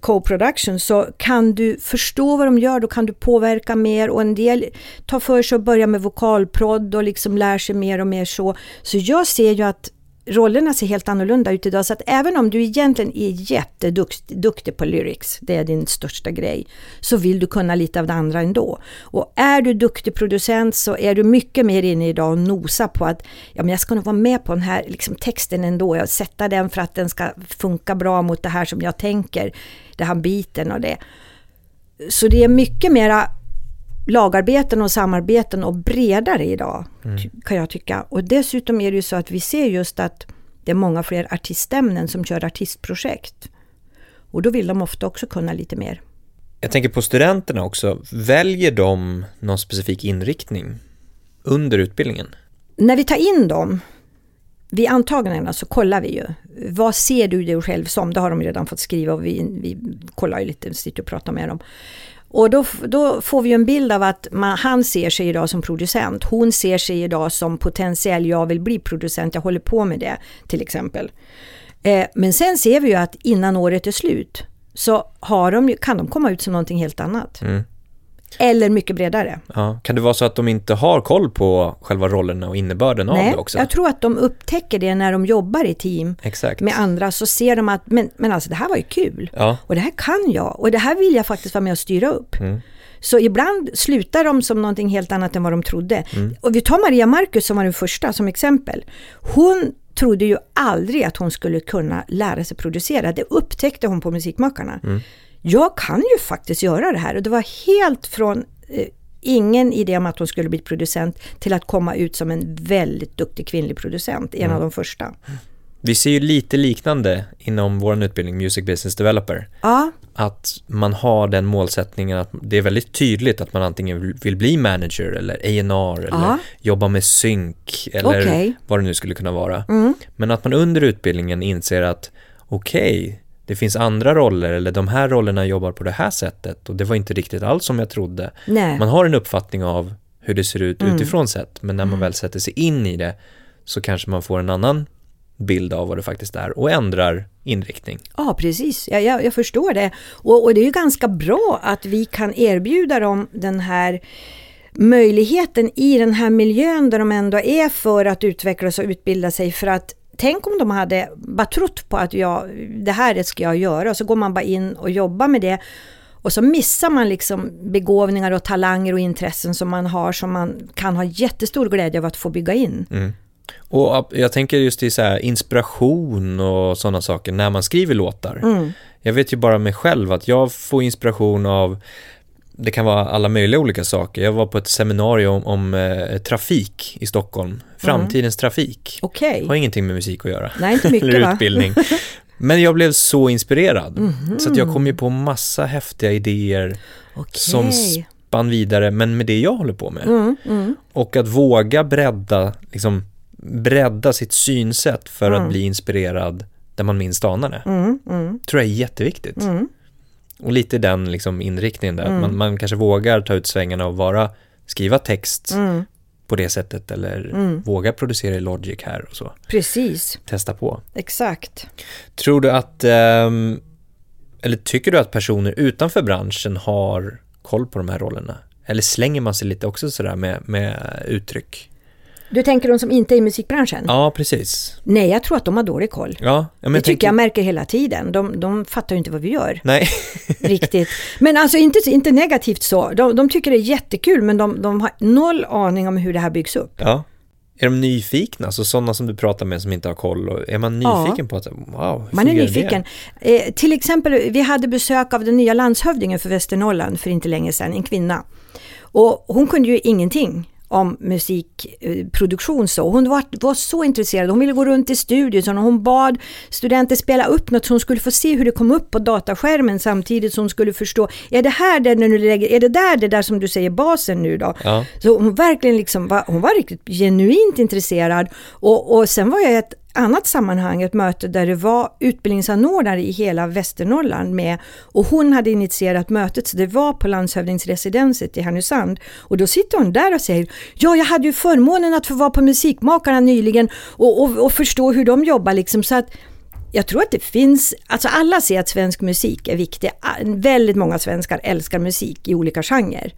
Co-production så kan du förstå vad de gör, då kan du påverka mer och en del tar för sig att börja med vokalprodd och liksom lär sig mer och mer så. Så jag ser ju att rollerna ser helt annorlunda ut idag. Så att även om du egentligen är jätteduktig på lyrics, det är din största grej, så vill du kunna lite av det andra ändå. Och är du duktig producent så är du mycket mer inne idag och nosa på att ja, men jag ska nog vara med på den här liksom, texten ändå, jag sätta den för att den ska funka bra mot det här som jag tänker, den här biten och det. Så det är mycket mera lagarbeten och samarbeten och bredare idag, mm. kan jag tycka. Och dessutom är det ju så att vi ser just att det är många fler artistämnen som kör artistprojekt. Och då vill de ofta också kunna lite mer. Jag tänker på studenterna också. Väljer de någon specifik inriktning under utbildningen? När vi tar in dem, vid antagningarna så kollar vi ju. Vad ser du dig själv som? Det har de redan fått skriva och vi, vi kollar ju lite, sitter och pratar med dem. Och då, då får vi en bild av att man, han ser sig idag som producent. Hon ser sig idag som potentiell, jag vill bli producent, jag håller på med det till exempel. Eh, men sen ser vi ju att innan året är slut så har de, kan de komma ut som någonting helt annat. Mm. Eller mycket bredare. Ja. Kan det vara så att de inte har koll på själva rollerna och innebörden Nej, av det också? jag tror att de upptäcker det när de jobbar i team Exakt. med andra. Så ser de att, men, men alltså det här var ju kul. Ja. Och det här kan jag. Och det här vill jag faktiskt vara med och styra upp. Mm. Så ibland slutar de som någonting helt annat än vad de trodde. Mm. Och vi tar Maria Marcus som var den första som exempel. Hon trodde ju aldrig att hon skulle kunna lära sig producera. Det upptäckte hon på Musikmakarna. Mm. Jag kan ju faktiskt göra det här och det var helt från eh, ingen idé om att hon skulle bli producent till att komma ut som en väldigt duktig kvinnlig producent, en Mm. av de första. Vi ser ju lite liknande inom vår utbildning, Music Business Developer. Ja, Att man har den målsättningen att det är väldigt tydligt att man antingen vill- bli manager eller A&R eller Ja. jobba med synk eller Okej. vad det nu skulle kunna vara. mm, Men att man under utbildningen inser att okej, det finns andra roller eller de här rollerna jobbar på det här sättet och det var inte riktigt alls som jag trodde. nej. Man har en uppfattning av hur det ser ut Mm. utifrån sett men när man väl sätter sig in i det så kanske man får en annan bild av vad det faktiskt är och ändrar inriktning. Ja, precis. Jag, jag, jag förstår det. Och, och det är ju ganska bra att vi kan erbjuda dem den här möjligheten i den här miljön där de ändå är för att utvecklas och utbilda sig. För att tänk om de hade bara trott på att jag, det här ska jag göra och så går man bara in och jobbar med det. Och så missar man liksom begåvningar och talanger och intressen som man har som man kan ha jättestor glädje av att få bygga in. Mm. Och jag tänker just i så här inspiration och sådana saker när man skriver låtar. Mm. Jag vet ju bara mig själv att jag får inspiration av det kan vara alla möjliga olika saker. Jag var på ett seminarium om, eh, trafik i Stockholm. Framtidens trafik. Okej. Har ingenting med musik att göra. Nej, inte mycket [LAUGHS] Eller utbildning. Men jag blev så inspirerad. Mhm. Så att jag kom ju på massa häftiga idéer Okej. som spann vidare, men med det jag håller på med. Mm, mm. Och att våga bredda, liksom, bredda sitt synsätt för Mm. att bli inspirerad där man minst anar det. Mm, mm, tror jag är jätteviktigt. Och lite den liksom inriktningen där, Mm. att man, man kanske vågar ta ut svängarna och vara, skriva text Mm, på det sättet eller Mm. våga producera i Logic här och så. precis, Testa på. exakt. Tror du att, ehm, eller tycker du att personer utanför branschen har koll på de här rollerna? Eller slänger man sig lite också sådär med, med uttryck? Du tänker de som inte är i musikbranschen? Ja, precis. Nej, jag tror att de har dålig koll. Ja, ja men det jag tycker tänker- jag märker hela tiden. De, de fattar ju inte vad vi gör Nej, [LAUGHS] riktigt. Men alltså inte, inte negativt så. De, de tycker det är jättekul men de, de har noll aning om hur det här byggs upp. ja. Är de nyfikna? Alltså sådana som du pratar med som inte har koll? Är man Ja. nyfiken på att, wow, hur Man är nyfiken. Eh, till exempel, vi hade besök av den nya landshövdingen för Västernorrland för inte länge sedan, en kvinna. Och hon kunde ju ingenting om musikproduktion så. Hon var, var så intresserad, hon ville gå runt i studion och hon bad studenter spela upp något så hon skulle få se hur det kom upp på dataskärmen samtidigt som hon skulle förstå, är det här det du lägger, är det där det där som du säger basen nu då? Ja. Så hon verkligen liksom var, hon var riktigt genuint intresserad. Och, och sen var jag ett annat sammanhang, ett möte där det var utbildningsanordnare i hela Västernorrland med. Och hon hade initierat mötet, så det var på landshövdingsresidenset i Härnösand. Och då sitter hon där och säger, ja jag hade ju förmånen att få vara på Musikmakarna nyligen och, och, och förstå hur de jobbar liksom. Så att jag tror att det finns, alltså alla ser att svensk musik är viktig. Väldigt många svenskar älskar musik i olika genrer.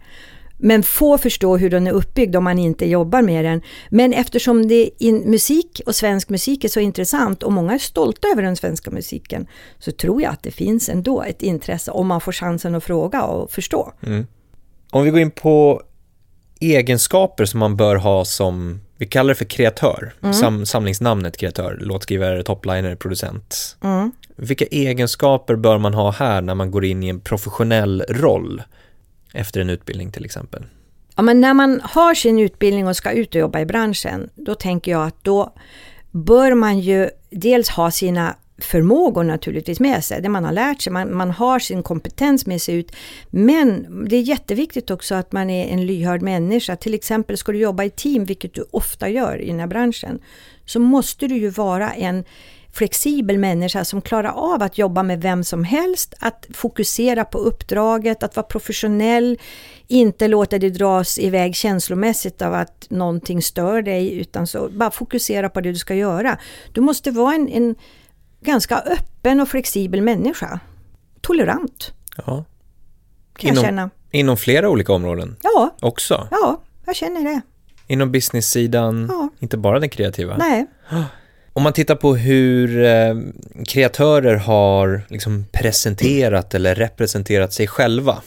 Men få förstår hur den är uppbyggd om man inte jobbar med den. Men eftersom det in, musik och svensk musik är så intressant och många är stolta över den svenska musiken så tror jag att det finns ändå ett intresse om man får chansen att fråga och förstå. Mm. Om vi går in på egenskaper som man bör ha som, vi kallar det för kreatör, Mm. Sam, samlingsnamnet kreatör, låtskrivare, topliner, producent. Mm. Vilka egenskaper bör man ha här när man går in i en professionell roll efter en utbildning till exempel? Ja, men när man har sin utbildning och ska ut och jobba i branschen, då tänker jag att då bör man ju dels ha sina förmågor naturligtvis med sig, det man har lärt sig, man, man har sin kompetens med sig ut. Men det är jätteviktigt också att man är en lyhörd människa. Till exempel ska du jobba i team, vilket du ofta gör i den här branschen, så måste du ju vara en flexibel människa som klarar av att jobba med vem som helst, att fokusera på uppdraget, att vara professionell, inte låta dig dras iväg känslomässigt av att någonting stör dig, utan så bara fokusera på det du ska göra. Du måste vara en, en ganska öppen och flexibel människa. Tolerant, Ja. kan jag Inom, känna. inom flera olika områden Ja, också. ja, jag känner det. Inom business-sidan, Ja. inte bara den kreativa. Nej. [GASPS] Om man tittar på hur eh, kreatörer har liksom presenterat eller representerat sig själva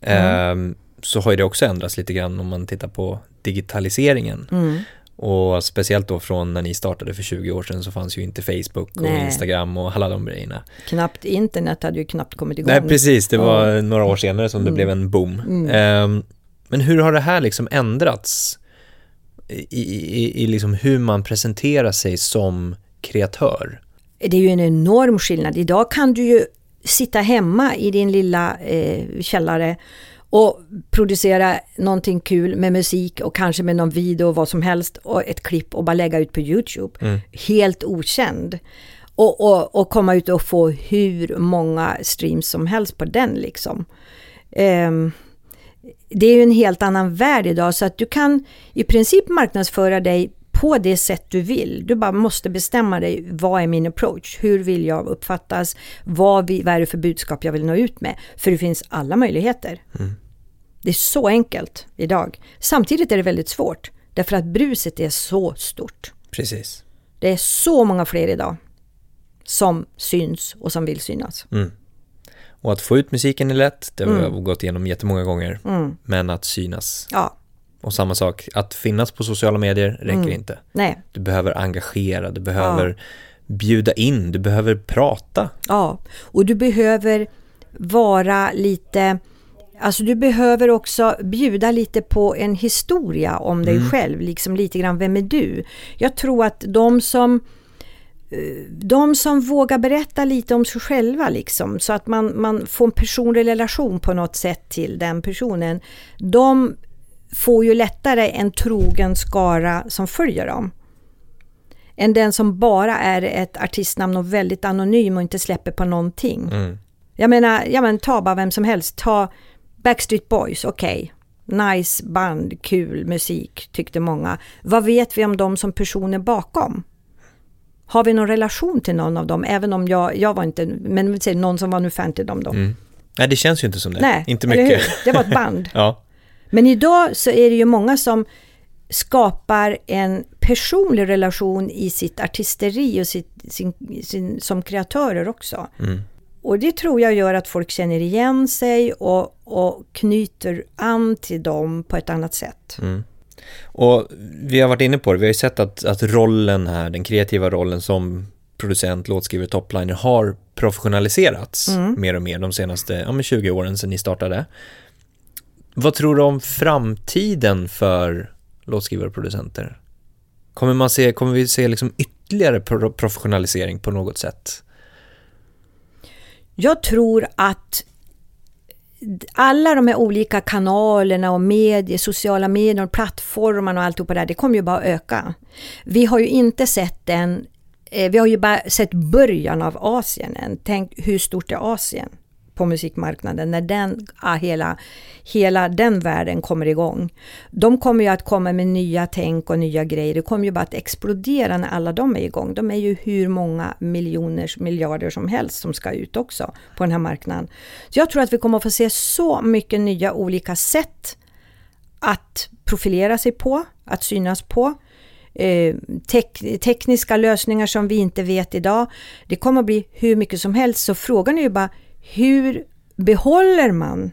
mm. så har ju det också ändrats lite grann om man tittar på digitaliseringen. Mm. Och speciellt då från när ni startade för 20 år sedan så fanns ju inte Facebook och Nej. Instagram och alla de grejerna. Knappt internet hade ju knappt kommit igång. Nej, precis. Det var Ja. några år senare som det Mm. blev en boom. Mm. Ehm, men hur har det här liksom ändrats i, i, i liksom hur man presenterar sig som kreatör? Det är ju en enorm skillnad. Idag kan du ju sitta hemma i din lilla eh, källare och producera någonting kul med musik och kanske med någon video och vad som helst och ett klipp och bara lägga ut på Youtube. Mm. Helt okänd. Och, och, och komma ut och få hur många streams som helst på den liksom. Ehm, det är ju en helt annan värld idag så att du kan i princip marknadsföra dig på det sätt du vill. Du bara måste bestämma dig, vad är min approach? Hur vill jag uppfattas? Vad, vi, vad är det för budskap jag vill nå ut med? För det finns alla möjligheter. Mm. Det är så enkelt idag. Samtidigt är det väldigt svårt, därför att bruset är så stort. Precis. Det är så många fler idag som syns och som vill synas. Mm. Och att få ut musiken är lätt, det har Mm. vi gått igenom jättemånga gånger. Mm. Men att synas. Ja, Och samma sak, att finnas på sociala medier räcker Mm. inte. nej, Du behöver engagera, du behöver bjuda in, du behöver prata. Ja, och du behöver vara lite... Alltså du behöver också bjuda lite på en historia om dig Mm. själv, liksom lite grann, vem är du? Jag tror att de som de som vågar berätta lite om sig själva liksom, så att man, man får en personlig relation på något sätt till den personen, de får ju lättare en trogen skara som följer dem. Än den som bara är ett artistnamn och väldigt anonym och inte släpper på någonting. Mm. Jag menar, ja men ta bara vem som helst. Ta Backstreet Boys, okej. Nice band, kul musik, tyckte många. Vad vet vi om dem som personer bakom? Har vi någon relation till någon av dem? Även om jag, jag var inte, men säger någon som var nu fan till dem då. Mm. Nej, det känns ju inte som det. Nej, inte mycket. Det var ett band. [LAUGHS] ja. Men idag så är det ju många som skapar en personlig relation i sitt artisteri och sitt, sin, sin, som kreatörer också. Mm. Och det tror jag gör att folk känner igen sig och, och knyter an till dem på ett annat sätt. Mm. Och vi har varit inne på det, vi har ju sett att, att rollen här, den kreativa rollen som producent, låtskrivare, topliner har professionaliserats Mm. mer och mer de senaste ja, men 20 åren sedan ni startade. Vad tror du om framtiden för låtskrivare och producenter? Kommer, man se, kommer vi se liksom ytterligare pro- professionalisering på något sätt? Jag tror att alla de här olika kanalerna och medier, sociala medier och plattformarna och alltihopa där, det kommer ju bara öka. Vi har ju inte sett den, eh, vi har ju bara sett början av Asien än. Tänk hur stort är Asien på musikmarknaden när den, ah, hela, hela den världen kommer igång. De kommer ju att komma med nya tänk och nya grejer. Det kommer ju bara att explodera när alla de är igång. De är ju hur många miljoners miljarder som helst som ska ut också på den här marknaden. Så jag tror att vi kommer att få se så mycket nya olika sätt att profilera sig på, att synas på. Eh, tek- tekniska lösningar som vi inte vet idag. Det kommer att bli hur mycket som helst. Så frågan är ju bara hur behåller man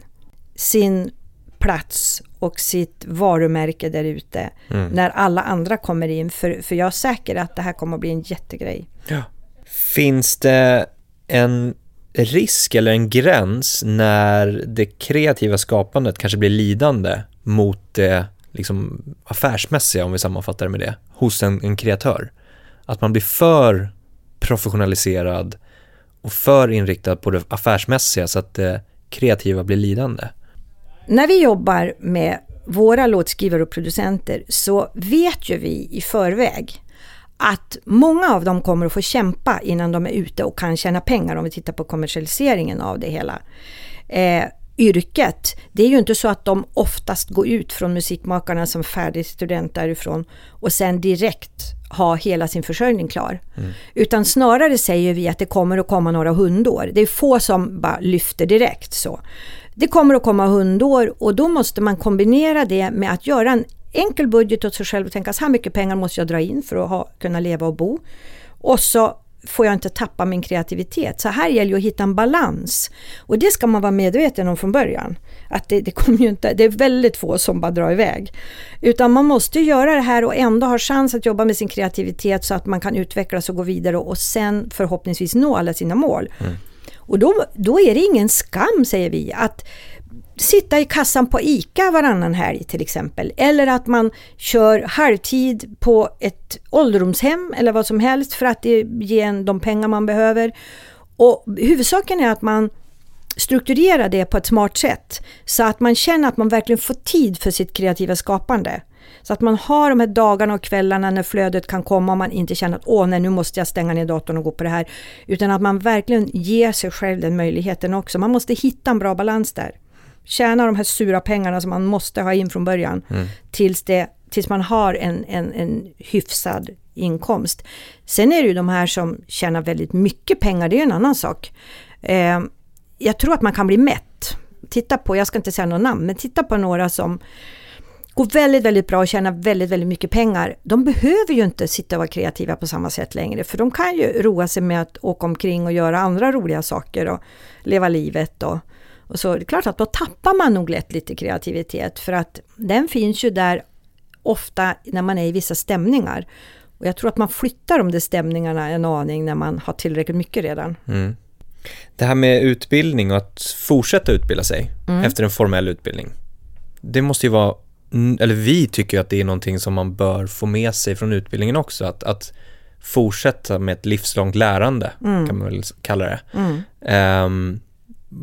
sin plats och sitt varumärke där ute Mm. när alla andra kommer in? För, för jag är säker att det här kommer att bli en jättegrej. Ja. Finns det en risk eller en gräns när det kreativa skapandet kanske blir lidande mot det liksom affärsmässiga, om vi sammanfattar det med det, hos en, en kreatör? Att man blir för professionaliserad och för inriktad på det affärsmässiga så att det kreativa blir lidande. När vi jobbar med våra låtskrivare och producenter så vet ju vi i förväg att många av dem kommer att få kämpa innan de är ute och kan tjäna pengar om vi tittar på kommersialiseringen av det hela. Eh, yrket, det är ju inte så att de oftast går ut från musikmakarna som färdig student därifrån och sen direkt ha hela sin försörjning klar. Utan snarare säger vi att det kommer att komma några hundår. Det är få som bara lyfter direkt så. Det kommer att komma hundår och då måste man kombinera det med att göra en enkel budget åt sig själv och tänka så här mycket pengar måste jag dra in för att ha, kunna leva och bo. Och så får jag inte tappa min kreativitet? Så här gäller det att hitta en balans. Och det ska man vara medveten om från början. Att det, det, kommer ju inte, det är väldigt få som bara drar iväg. Utan man måste göra det här och ändå ha chans att jobba med sin kreativitet så att man kan utvecklas och gå vidare och sen förhoppningsvis nå alla sina mål. Mm. Och då, då är det ingen skam, säger vi, att sitta i kassan på ICA varannan helg till exempel. Eller att man kör halvtid på ett ålderdomshem eller vad som helst för att ge en de pengar man behöver. Och huvudsaken är att man strukturerar det på ett smart sätt så att man känner att man verkligen får tid för sitt kreativa skapande. Så att man har de här dagarna och kvällarna när flödet kan komma och man inte känner att åh nej nu måste jag stänga ner datorn och gå på det här. Utan att man verkligen ger sig själv den möjligheten också. Man måste hitta en bra balans där tjäna de här sura pengarna som man måste ha in från början mm. tills, det, tills man har en, en, en hyfsad inkomst. Sen är det ju de här som tjänar väldigt mycket pengar, det är en annan sak. Eh, jag tror att man kan bli mätt. Titta på, jag ska inte säga några namn, men titta på några som går väldigt, väldigt bra och tjänar väldigt, väldigt mycket pengar. De behöver ju inte sitta och vara kreativa på samma sätt längre, för de kan ju roa sig med att åka omkring och göra andra roliga saker och leva livet och och så det är klart att då tappar man nog lätt lite kreativitet för att den finns ju där ofta när man är i vissa stämningar. Och jag tror att man flyttar de där stämningarna en aning när man har tillräckligt mycket redan. Mm. Det här med utbildning och att fortsätta utbilda sig mm. efter en formell utbildning. Det måste ju vara, eller vi tycker att det är någonting som man bör få med sig från utbildningen också. Att, att fortsätta med ett livslångt lärande, mm. kan man väl kalla det. Um,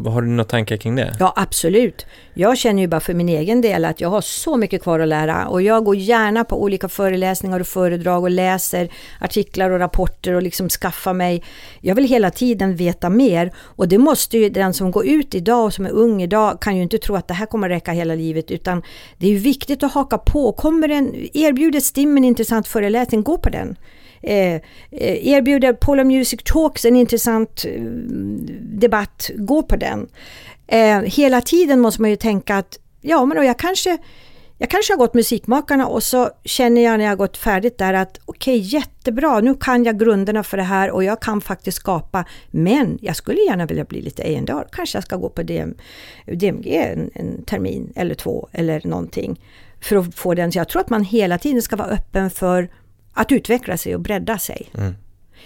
har du några tankar kring det? Ja, absolut. Jag känner ju bara för min egen del att jag har så mycket kvar att lära och jag går gärna på olika föreläsningar och föredrag och läser artiklar och rapporter och liksom skaffar mig. Jag vill hela tiden veta mer och det måste ju den som går ut idag och som är ung idag kan ju inte tro att det här kommer räcka hela livet utan det är ju viktigt att haka på. Kommer en, erbjuder STIM en intressant föreläsning, gå på den. Eh, eh, erbjuder Polar Music Talks en intressant eh, debatt, gå på den. Eh, hela tiden måste man ju tänka att ja, men då jag kanske jag kanske har gått musikmakarna och så känner jag när jag har gått färdigt där att okej, okay, jättebra, nu kan jag grunderna för det här och jag kan faktiskt skapa. Men jag skulle gärna vilja bli lite A&R. Kanske jag ska gå på DM, DMG en, en termin eller två eller någonting. För att få den. Så jag tror att man hela tiden ska vara öppen för att utveckla sig och bredda sig. Mm.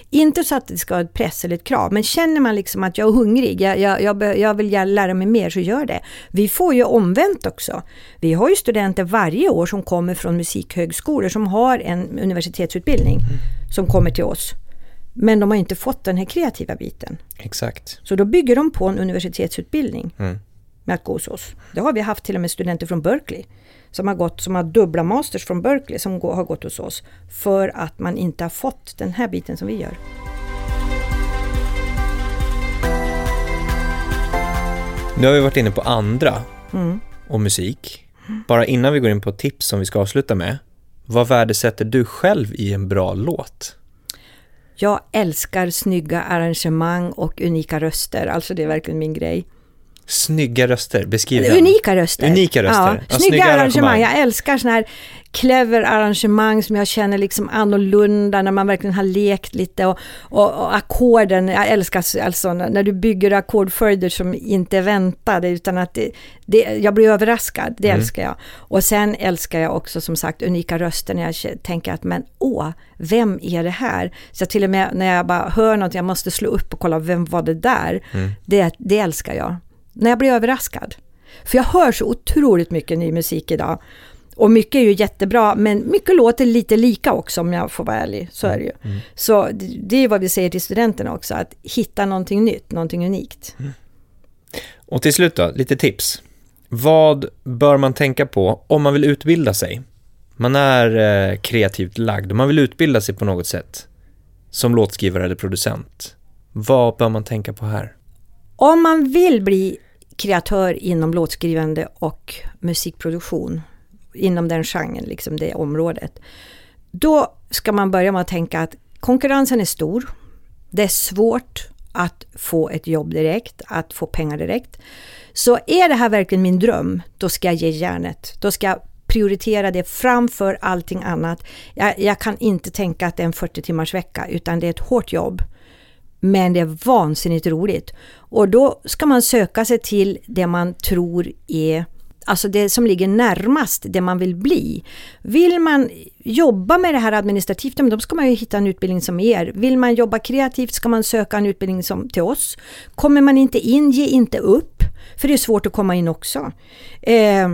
Inte så att det ska vara ett press eller ett krav, men känner man liksom att jag är hungrig, jag, jag, jag, jag vill lära mig mer, så gör det. Vi får ju omvänt också. Vi har ju studenter varje år som kommer från musikhögskolor som har en universitetsutbildning mm. som kommer till oss. Men de har inte fått den här kreativa biten. Exakt. Så då bygger de på en universitetsutbildning mm. med att gå hos oss. Det har vi haft till och med studenter från Berkeley som har gått, som har dubbla masters från Berkeley som har gått hos oss. För att man inte har fått den här biten som vi gör. Nu har vi varit inne på andra mm. och musik. Bara innan vi går in på tips som vi ska avsluta med. Vad värdesätter du själv i en bra låt? Jag älskar snygga arrangemang och unika röster, alltså det är verkligen min grej. Snygga röster, beskriv den. Unika röster. Unika röster. Ja, snygga, snygga arrangemang. Jag älskar sådana här clever arrangemang som jag känner liksom annorlunda när man verkligen har lekt lite och, och, och ackorden, jag älskar alltså när du bygger ackordföljder som inte är väntade utan att det, det, jag blir överraskad, det mm. älskar jag. Och sen älskar jag också som sagt unika röster när jag tänker att men åh, vem är det här? Så till och med när jag bara hör något, jag måste slå upp och kolla, vem var det där? Mm. Det, det älskar jag när jag blir överraskad. För jag hör så otroligt mycket ny musik idag. Och mycket är ju jättebra, men mycket låter lite lika också om jag får vara ärlig. Så är det ju. Mm. mm. Så det är vad vi säger till studenterna också, att hitta någonting nytt, någonting unikt. Mm. Och till slut då, lite tips. Vad bör man tänka på om man vill utbilda sig? Man är eh, kreativt lagd och man vill utbilda sig på något sätt som låtskrivare eller producent. Vad bör man tänka på här? Om man vill bli kreatör inom låtskrivande och musikproduktion, inom den genren, liksom det området, då ska man börja med att tänka att konkurrensen är stor. Det är svårt att få ett jobb direkt, att få pengar direkt. Så är det här verkligen min dröm, då ska jag ge järnet. Då ska jag prioritera det framför allting annat. Jag, jag kan inte tänka att det är en 40 timmars vecka, utan det är ett hårt jobb men det är vansinnigt roligt. Och då ska man söka sig till det man tror är alltså det som ligger närmast det man vill bli. Vill man jobba med det här administrativt, då ska man ju hitta en utbildning som er. Vill man jobba kreativt ska man söka en utbildning som till oss. Kommer man inte in, ge inte upp, för det är svårt att komma in också. Eh,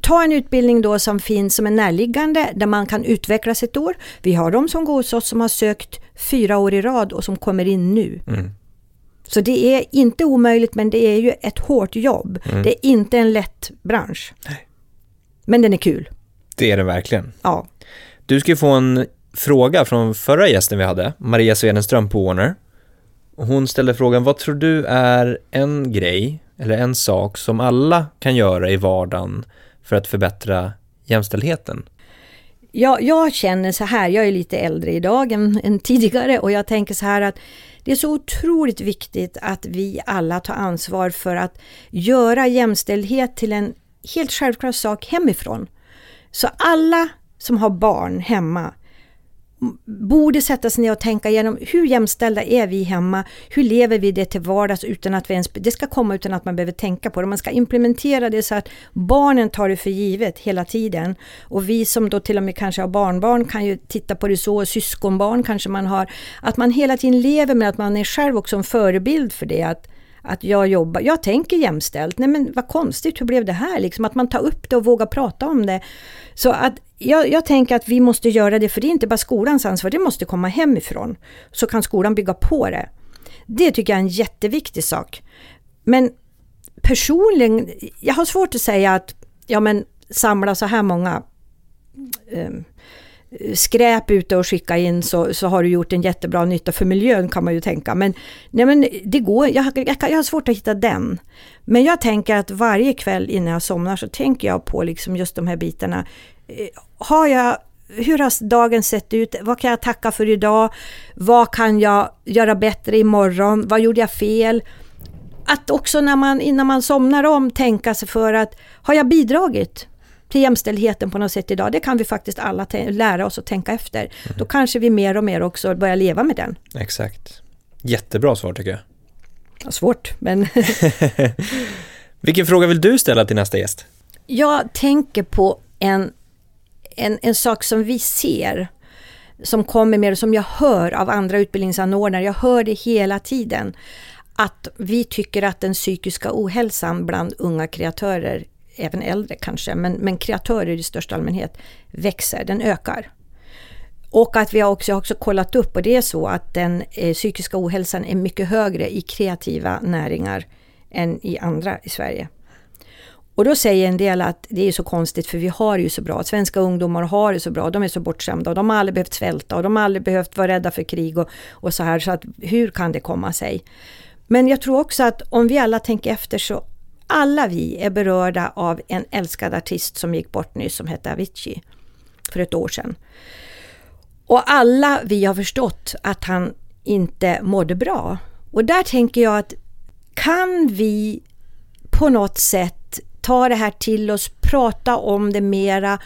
ta en utbildning då som finns som är närliggande där man kan utvecklas ett år. Vi har de som går hos oss som har sökt fyra år i rad och som kommer in nu. Mm. Så det är inte omöjligt men det är ju ett hårt jobb. Mm. Det är inte en lätt bransch. Men den är kul. Det är det verkligen. Ja. Du ska få en fråga från förra gästen vi hade, Maria Swedenström på Warner. Hon ställde frågan, vad tror du är en grej eller en sak som alla kan göra i vardagen för att förbättra jämställdheten? Ja, jag känner så här, jag är lite äldre idag än, än tidigare och jag tänker så här att det är så otroligt viktigt att vi alla tar ansvar för att göra jämställdhet till en helt självklar sak hemifrån. Så alla som har barn hemma borde sätta sig ner och tänka igenom hur jämställda är vi hemma? Hur lever vi det till vardags utan att vi ens, det ska komma utan att man behöver tänka på det. Man ska implementera det så att barnen tar det för givet hela tiden. Och vi som då till och med kanske har barnbarn kan ju titta på det så, syskonbarn kanske man har. Att man hela tiden lever med att man är själv också en förebild för det. Att, att jag jobbar, jag tänker jämställt, nej men vad konstigt, hur blev det här? Liksom att man tar upp det och vågar prata om det. Så att jag, jag, tänker att vi måste göra det, för det är inte bara skolans ansvar, det måste komma hemifrån. Så kan skolan bygga på det. Det tycker jag är en jätteviktig sak. Men personligen, jag har svårt att säga att ja men samla så här många um, skräp ute och skicka in så, så har du gjort en jättebra nytta för miljön kan man ju tänka. Men, nej men det går, jag, jag, jag har svårt att hitta den. Men jag tänker att varje kväll innan jag somnar så tänker jag på liksom just de här bitarna. Eh, har jag hur har dagen sett ut? Vad kan jag tacka för idag? Vad kan jag göra bättre imorgon? Vad gjorde jag fel? Att också när man, innan man somnar om tänka sig för att har jag bidragit till jämställdheten på något sätt idag? Det kan vi faktiskt alla lära oss att tänka efter. Mm. Då kanske vi mer och mer också börjar leva med den. Exakt. Jättebra svar tycker jag. Ja, svårt, men... [LAUGHS] Vilken fråga vill du ställa till nästa gäst? Jag tänker på en en, en sak som vi ser, som kommer med och som jag hör av andra utbildningsanordnare, jag hör det hela tiden, att vi tycker att den psykiska ohälsan bland unga kreatörer, även äldre kanske, men, men kreatörer i största allmänhet, växer, den ökar. Och att vi har också, också kollat upp och det är så att den eh, psykiska ohälsan är mycket högre i kreativa näringar än i andra i Sverige. Och då säger en del att det är så konstigt för vi har det ju så bra. Svenska ungdomar har det så bra. De är så bortskämda och de har aldrig behövt svälta och de har aldrig behövt vara rädda för krig och, och så här. Så att hur kan det komma sig? Men jag tror också att om vi alla tänker efter så alla vi är berörda av en älskad artist som gick bort nyss som hette Avicii för ett år sedan. Och alla vi har förstått att han inte mådde bra. Och där tänker jag att kan vi på något sätt ta det här till oss, prata om det mera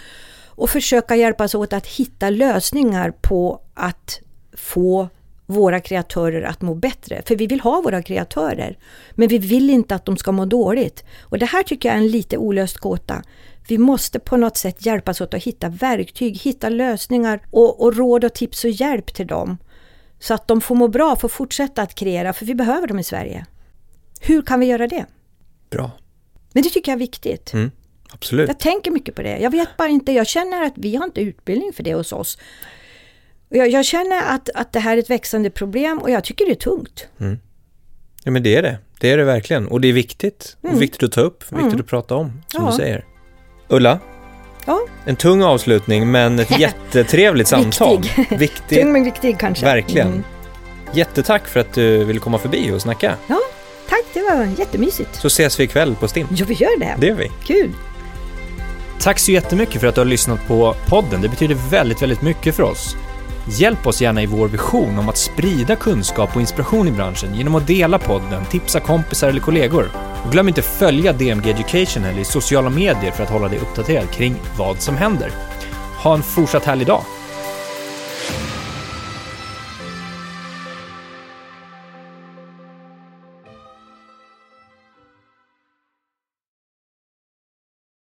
och försöka hjälpas åt att hitta lösningar på att få våra kreatörer att må bättre. För vi vill ha våra kreatörer, men vi vill inte att de ska må dåligt. Och det här tycker jag är en lite olöst gåta. Vi måste på något sätt hjälpas åt att hitta verktyg, hitta lösningar och, och råd och tips och hjälp till dem. Så att de får må bra, får fortsätta att kreera, för vi behöver dem i Sverige. Hur kan vi göra det? Bra. Men det tycker jag är viktigt. Mm, absolut. Jag tänker mycket på det. Jag vet bara inte, jag känner att vi har inte utbildning för det hos oss. Jag, jag känner att, att det här är ett växande problem och jag tycker det är tungt. Mm. Ja men det är det. Det är det verkligen. Och det är viktigt. Mm. Och viktigt att ta upp, viktigt mm. att prata om, som ja. du säger. Ulla, ja. en tung avslutning men ett [LAUGHS] jättetrevligt samtal. Viktig. [LAUGHS] viktig. Tung men viktig kanske. Verkligen. Mm. Jättetack för att du ville komma förbi och snacka. Ja, Tack, det var jättemysigt. Så ses vi ikväll på Stim. Ja, vi gör det. Det gör vi. Kul. Tack så jättemycket för att du har lyssnat på podden. Det betyder väldigt, väldigt mycket för oss. Hjälp oss gärna i vår vision om att sprida kunskap och inspiration i branschen genom att dela podden, tipsa kompisar eller kollegor. Och glöm inte följa DMG Education eller i sociala medier för att hålla dig uppdaterad kring vad som händer. Ha en fortsatt härlig dag!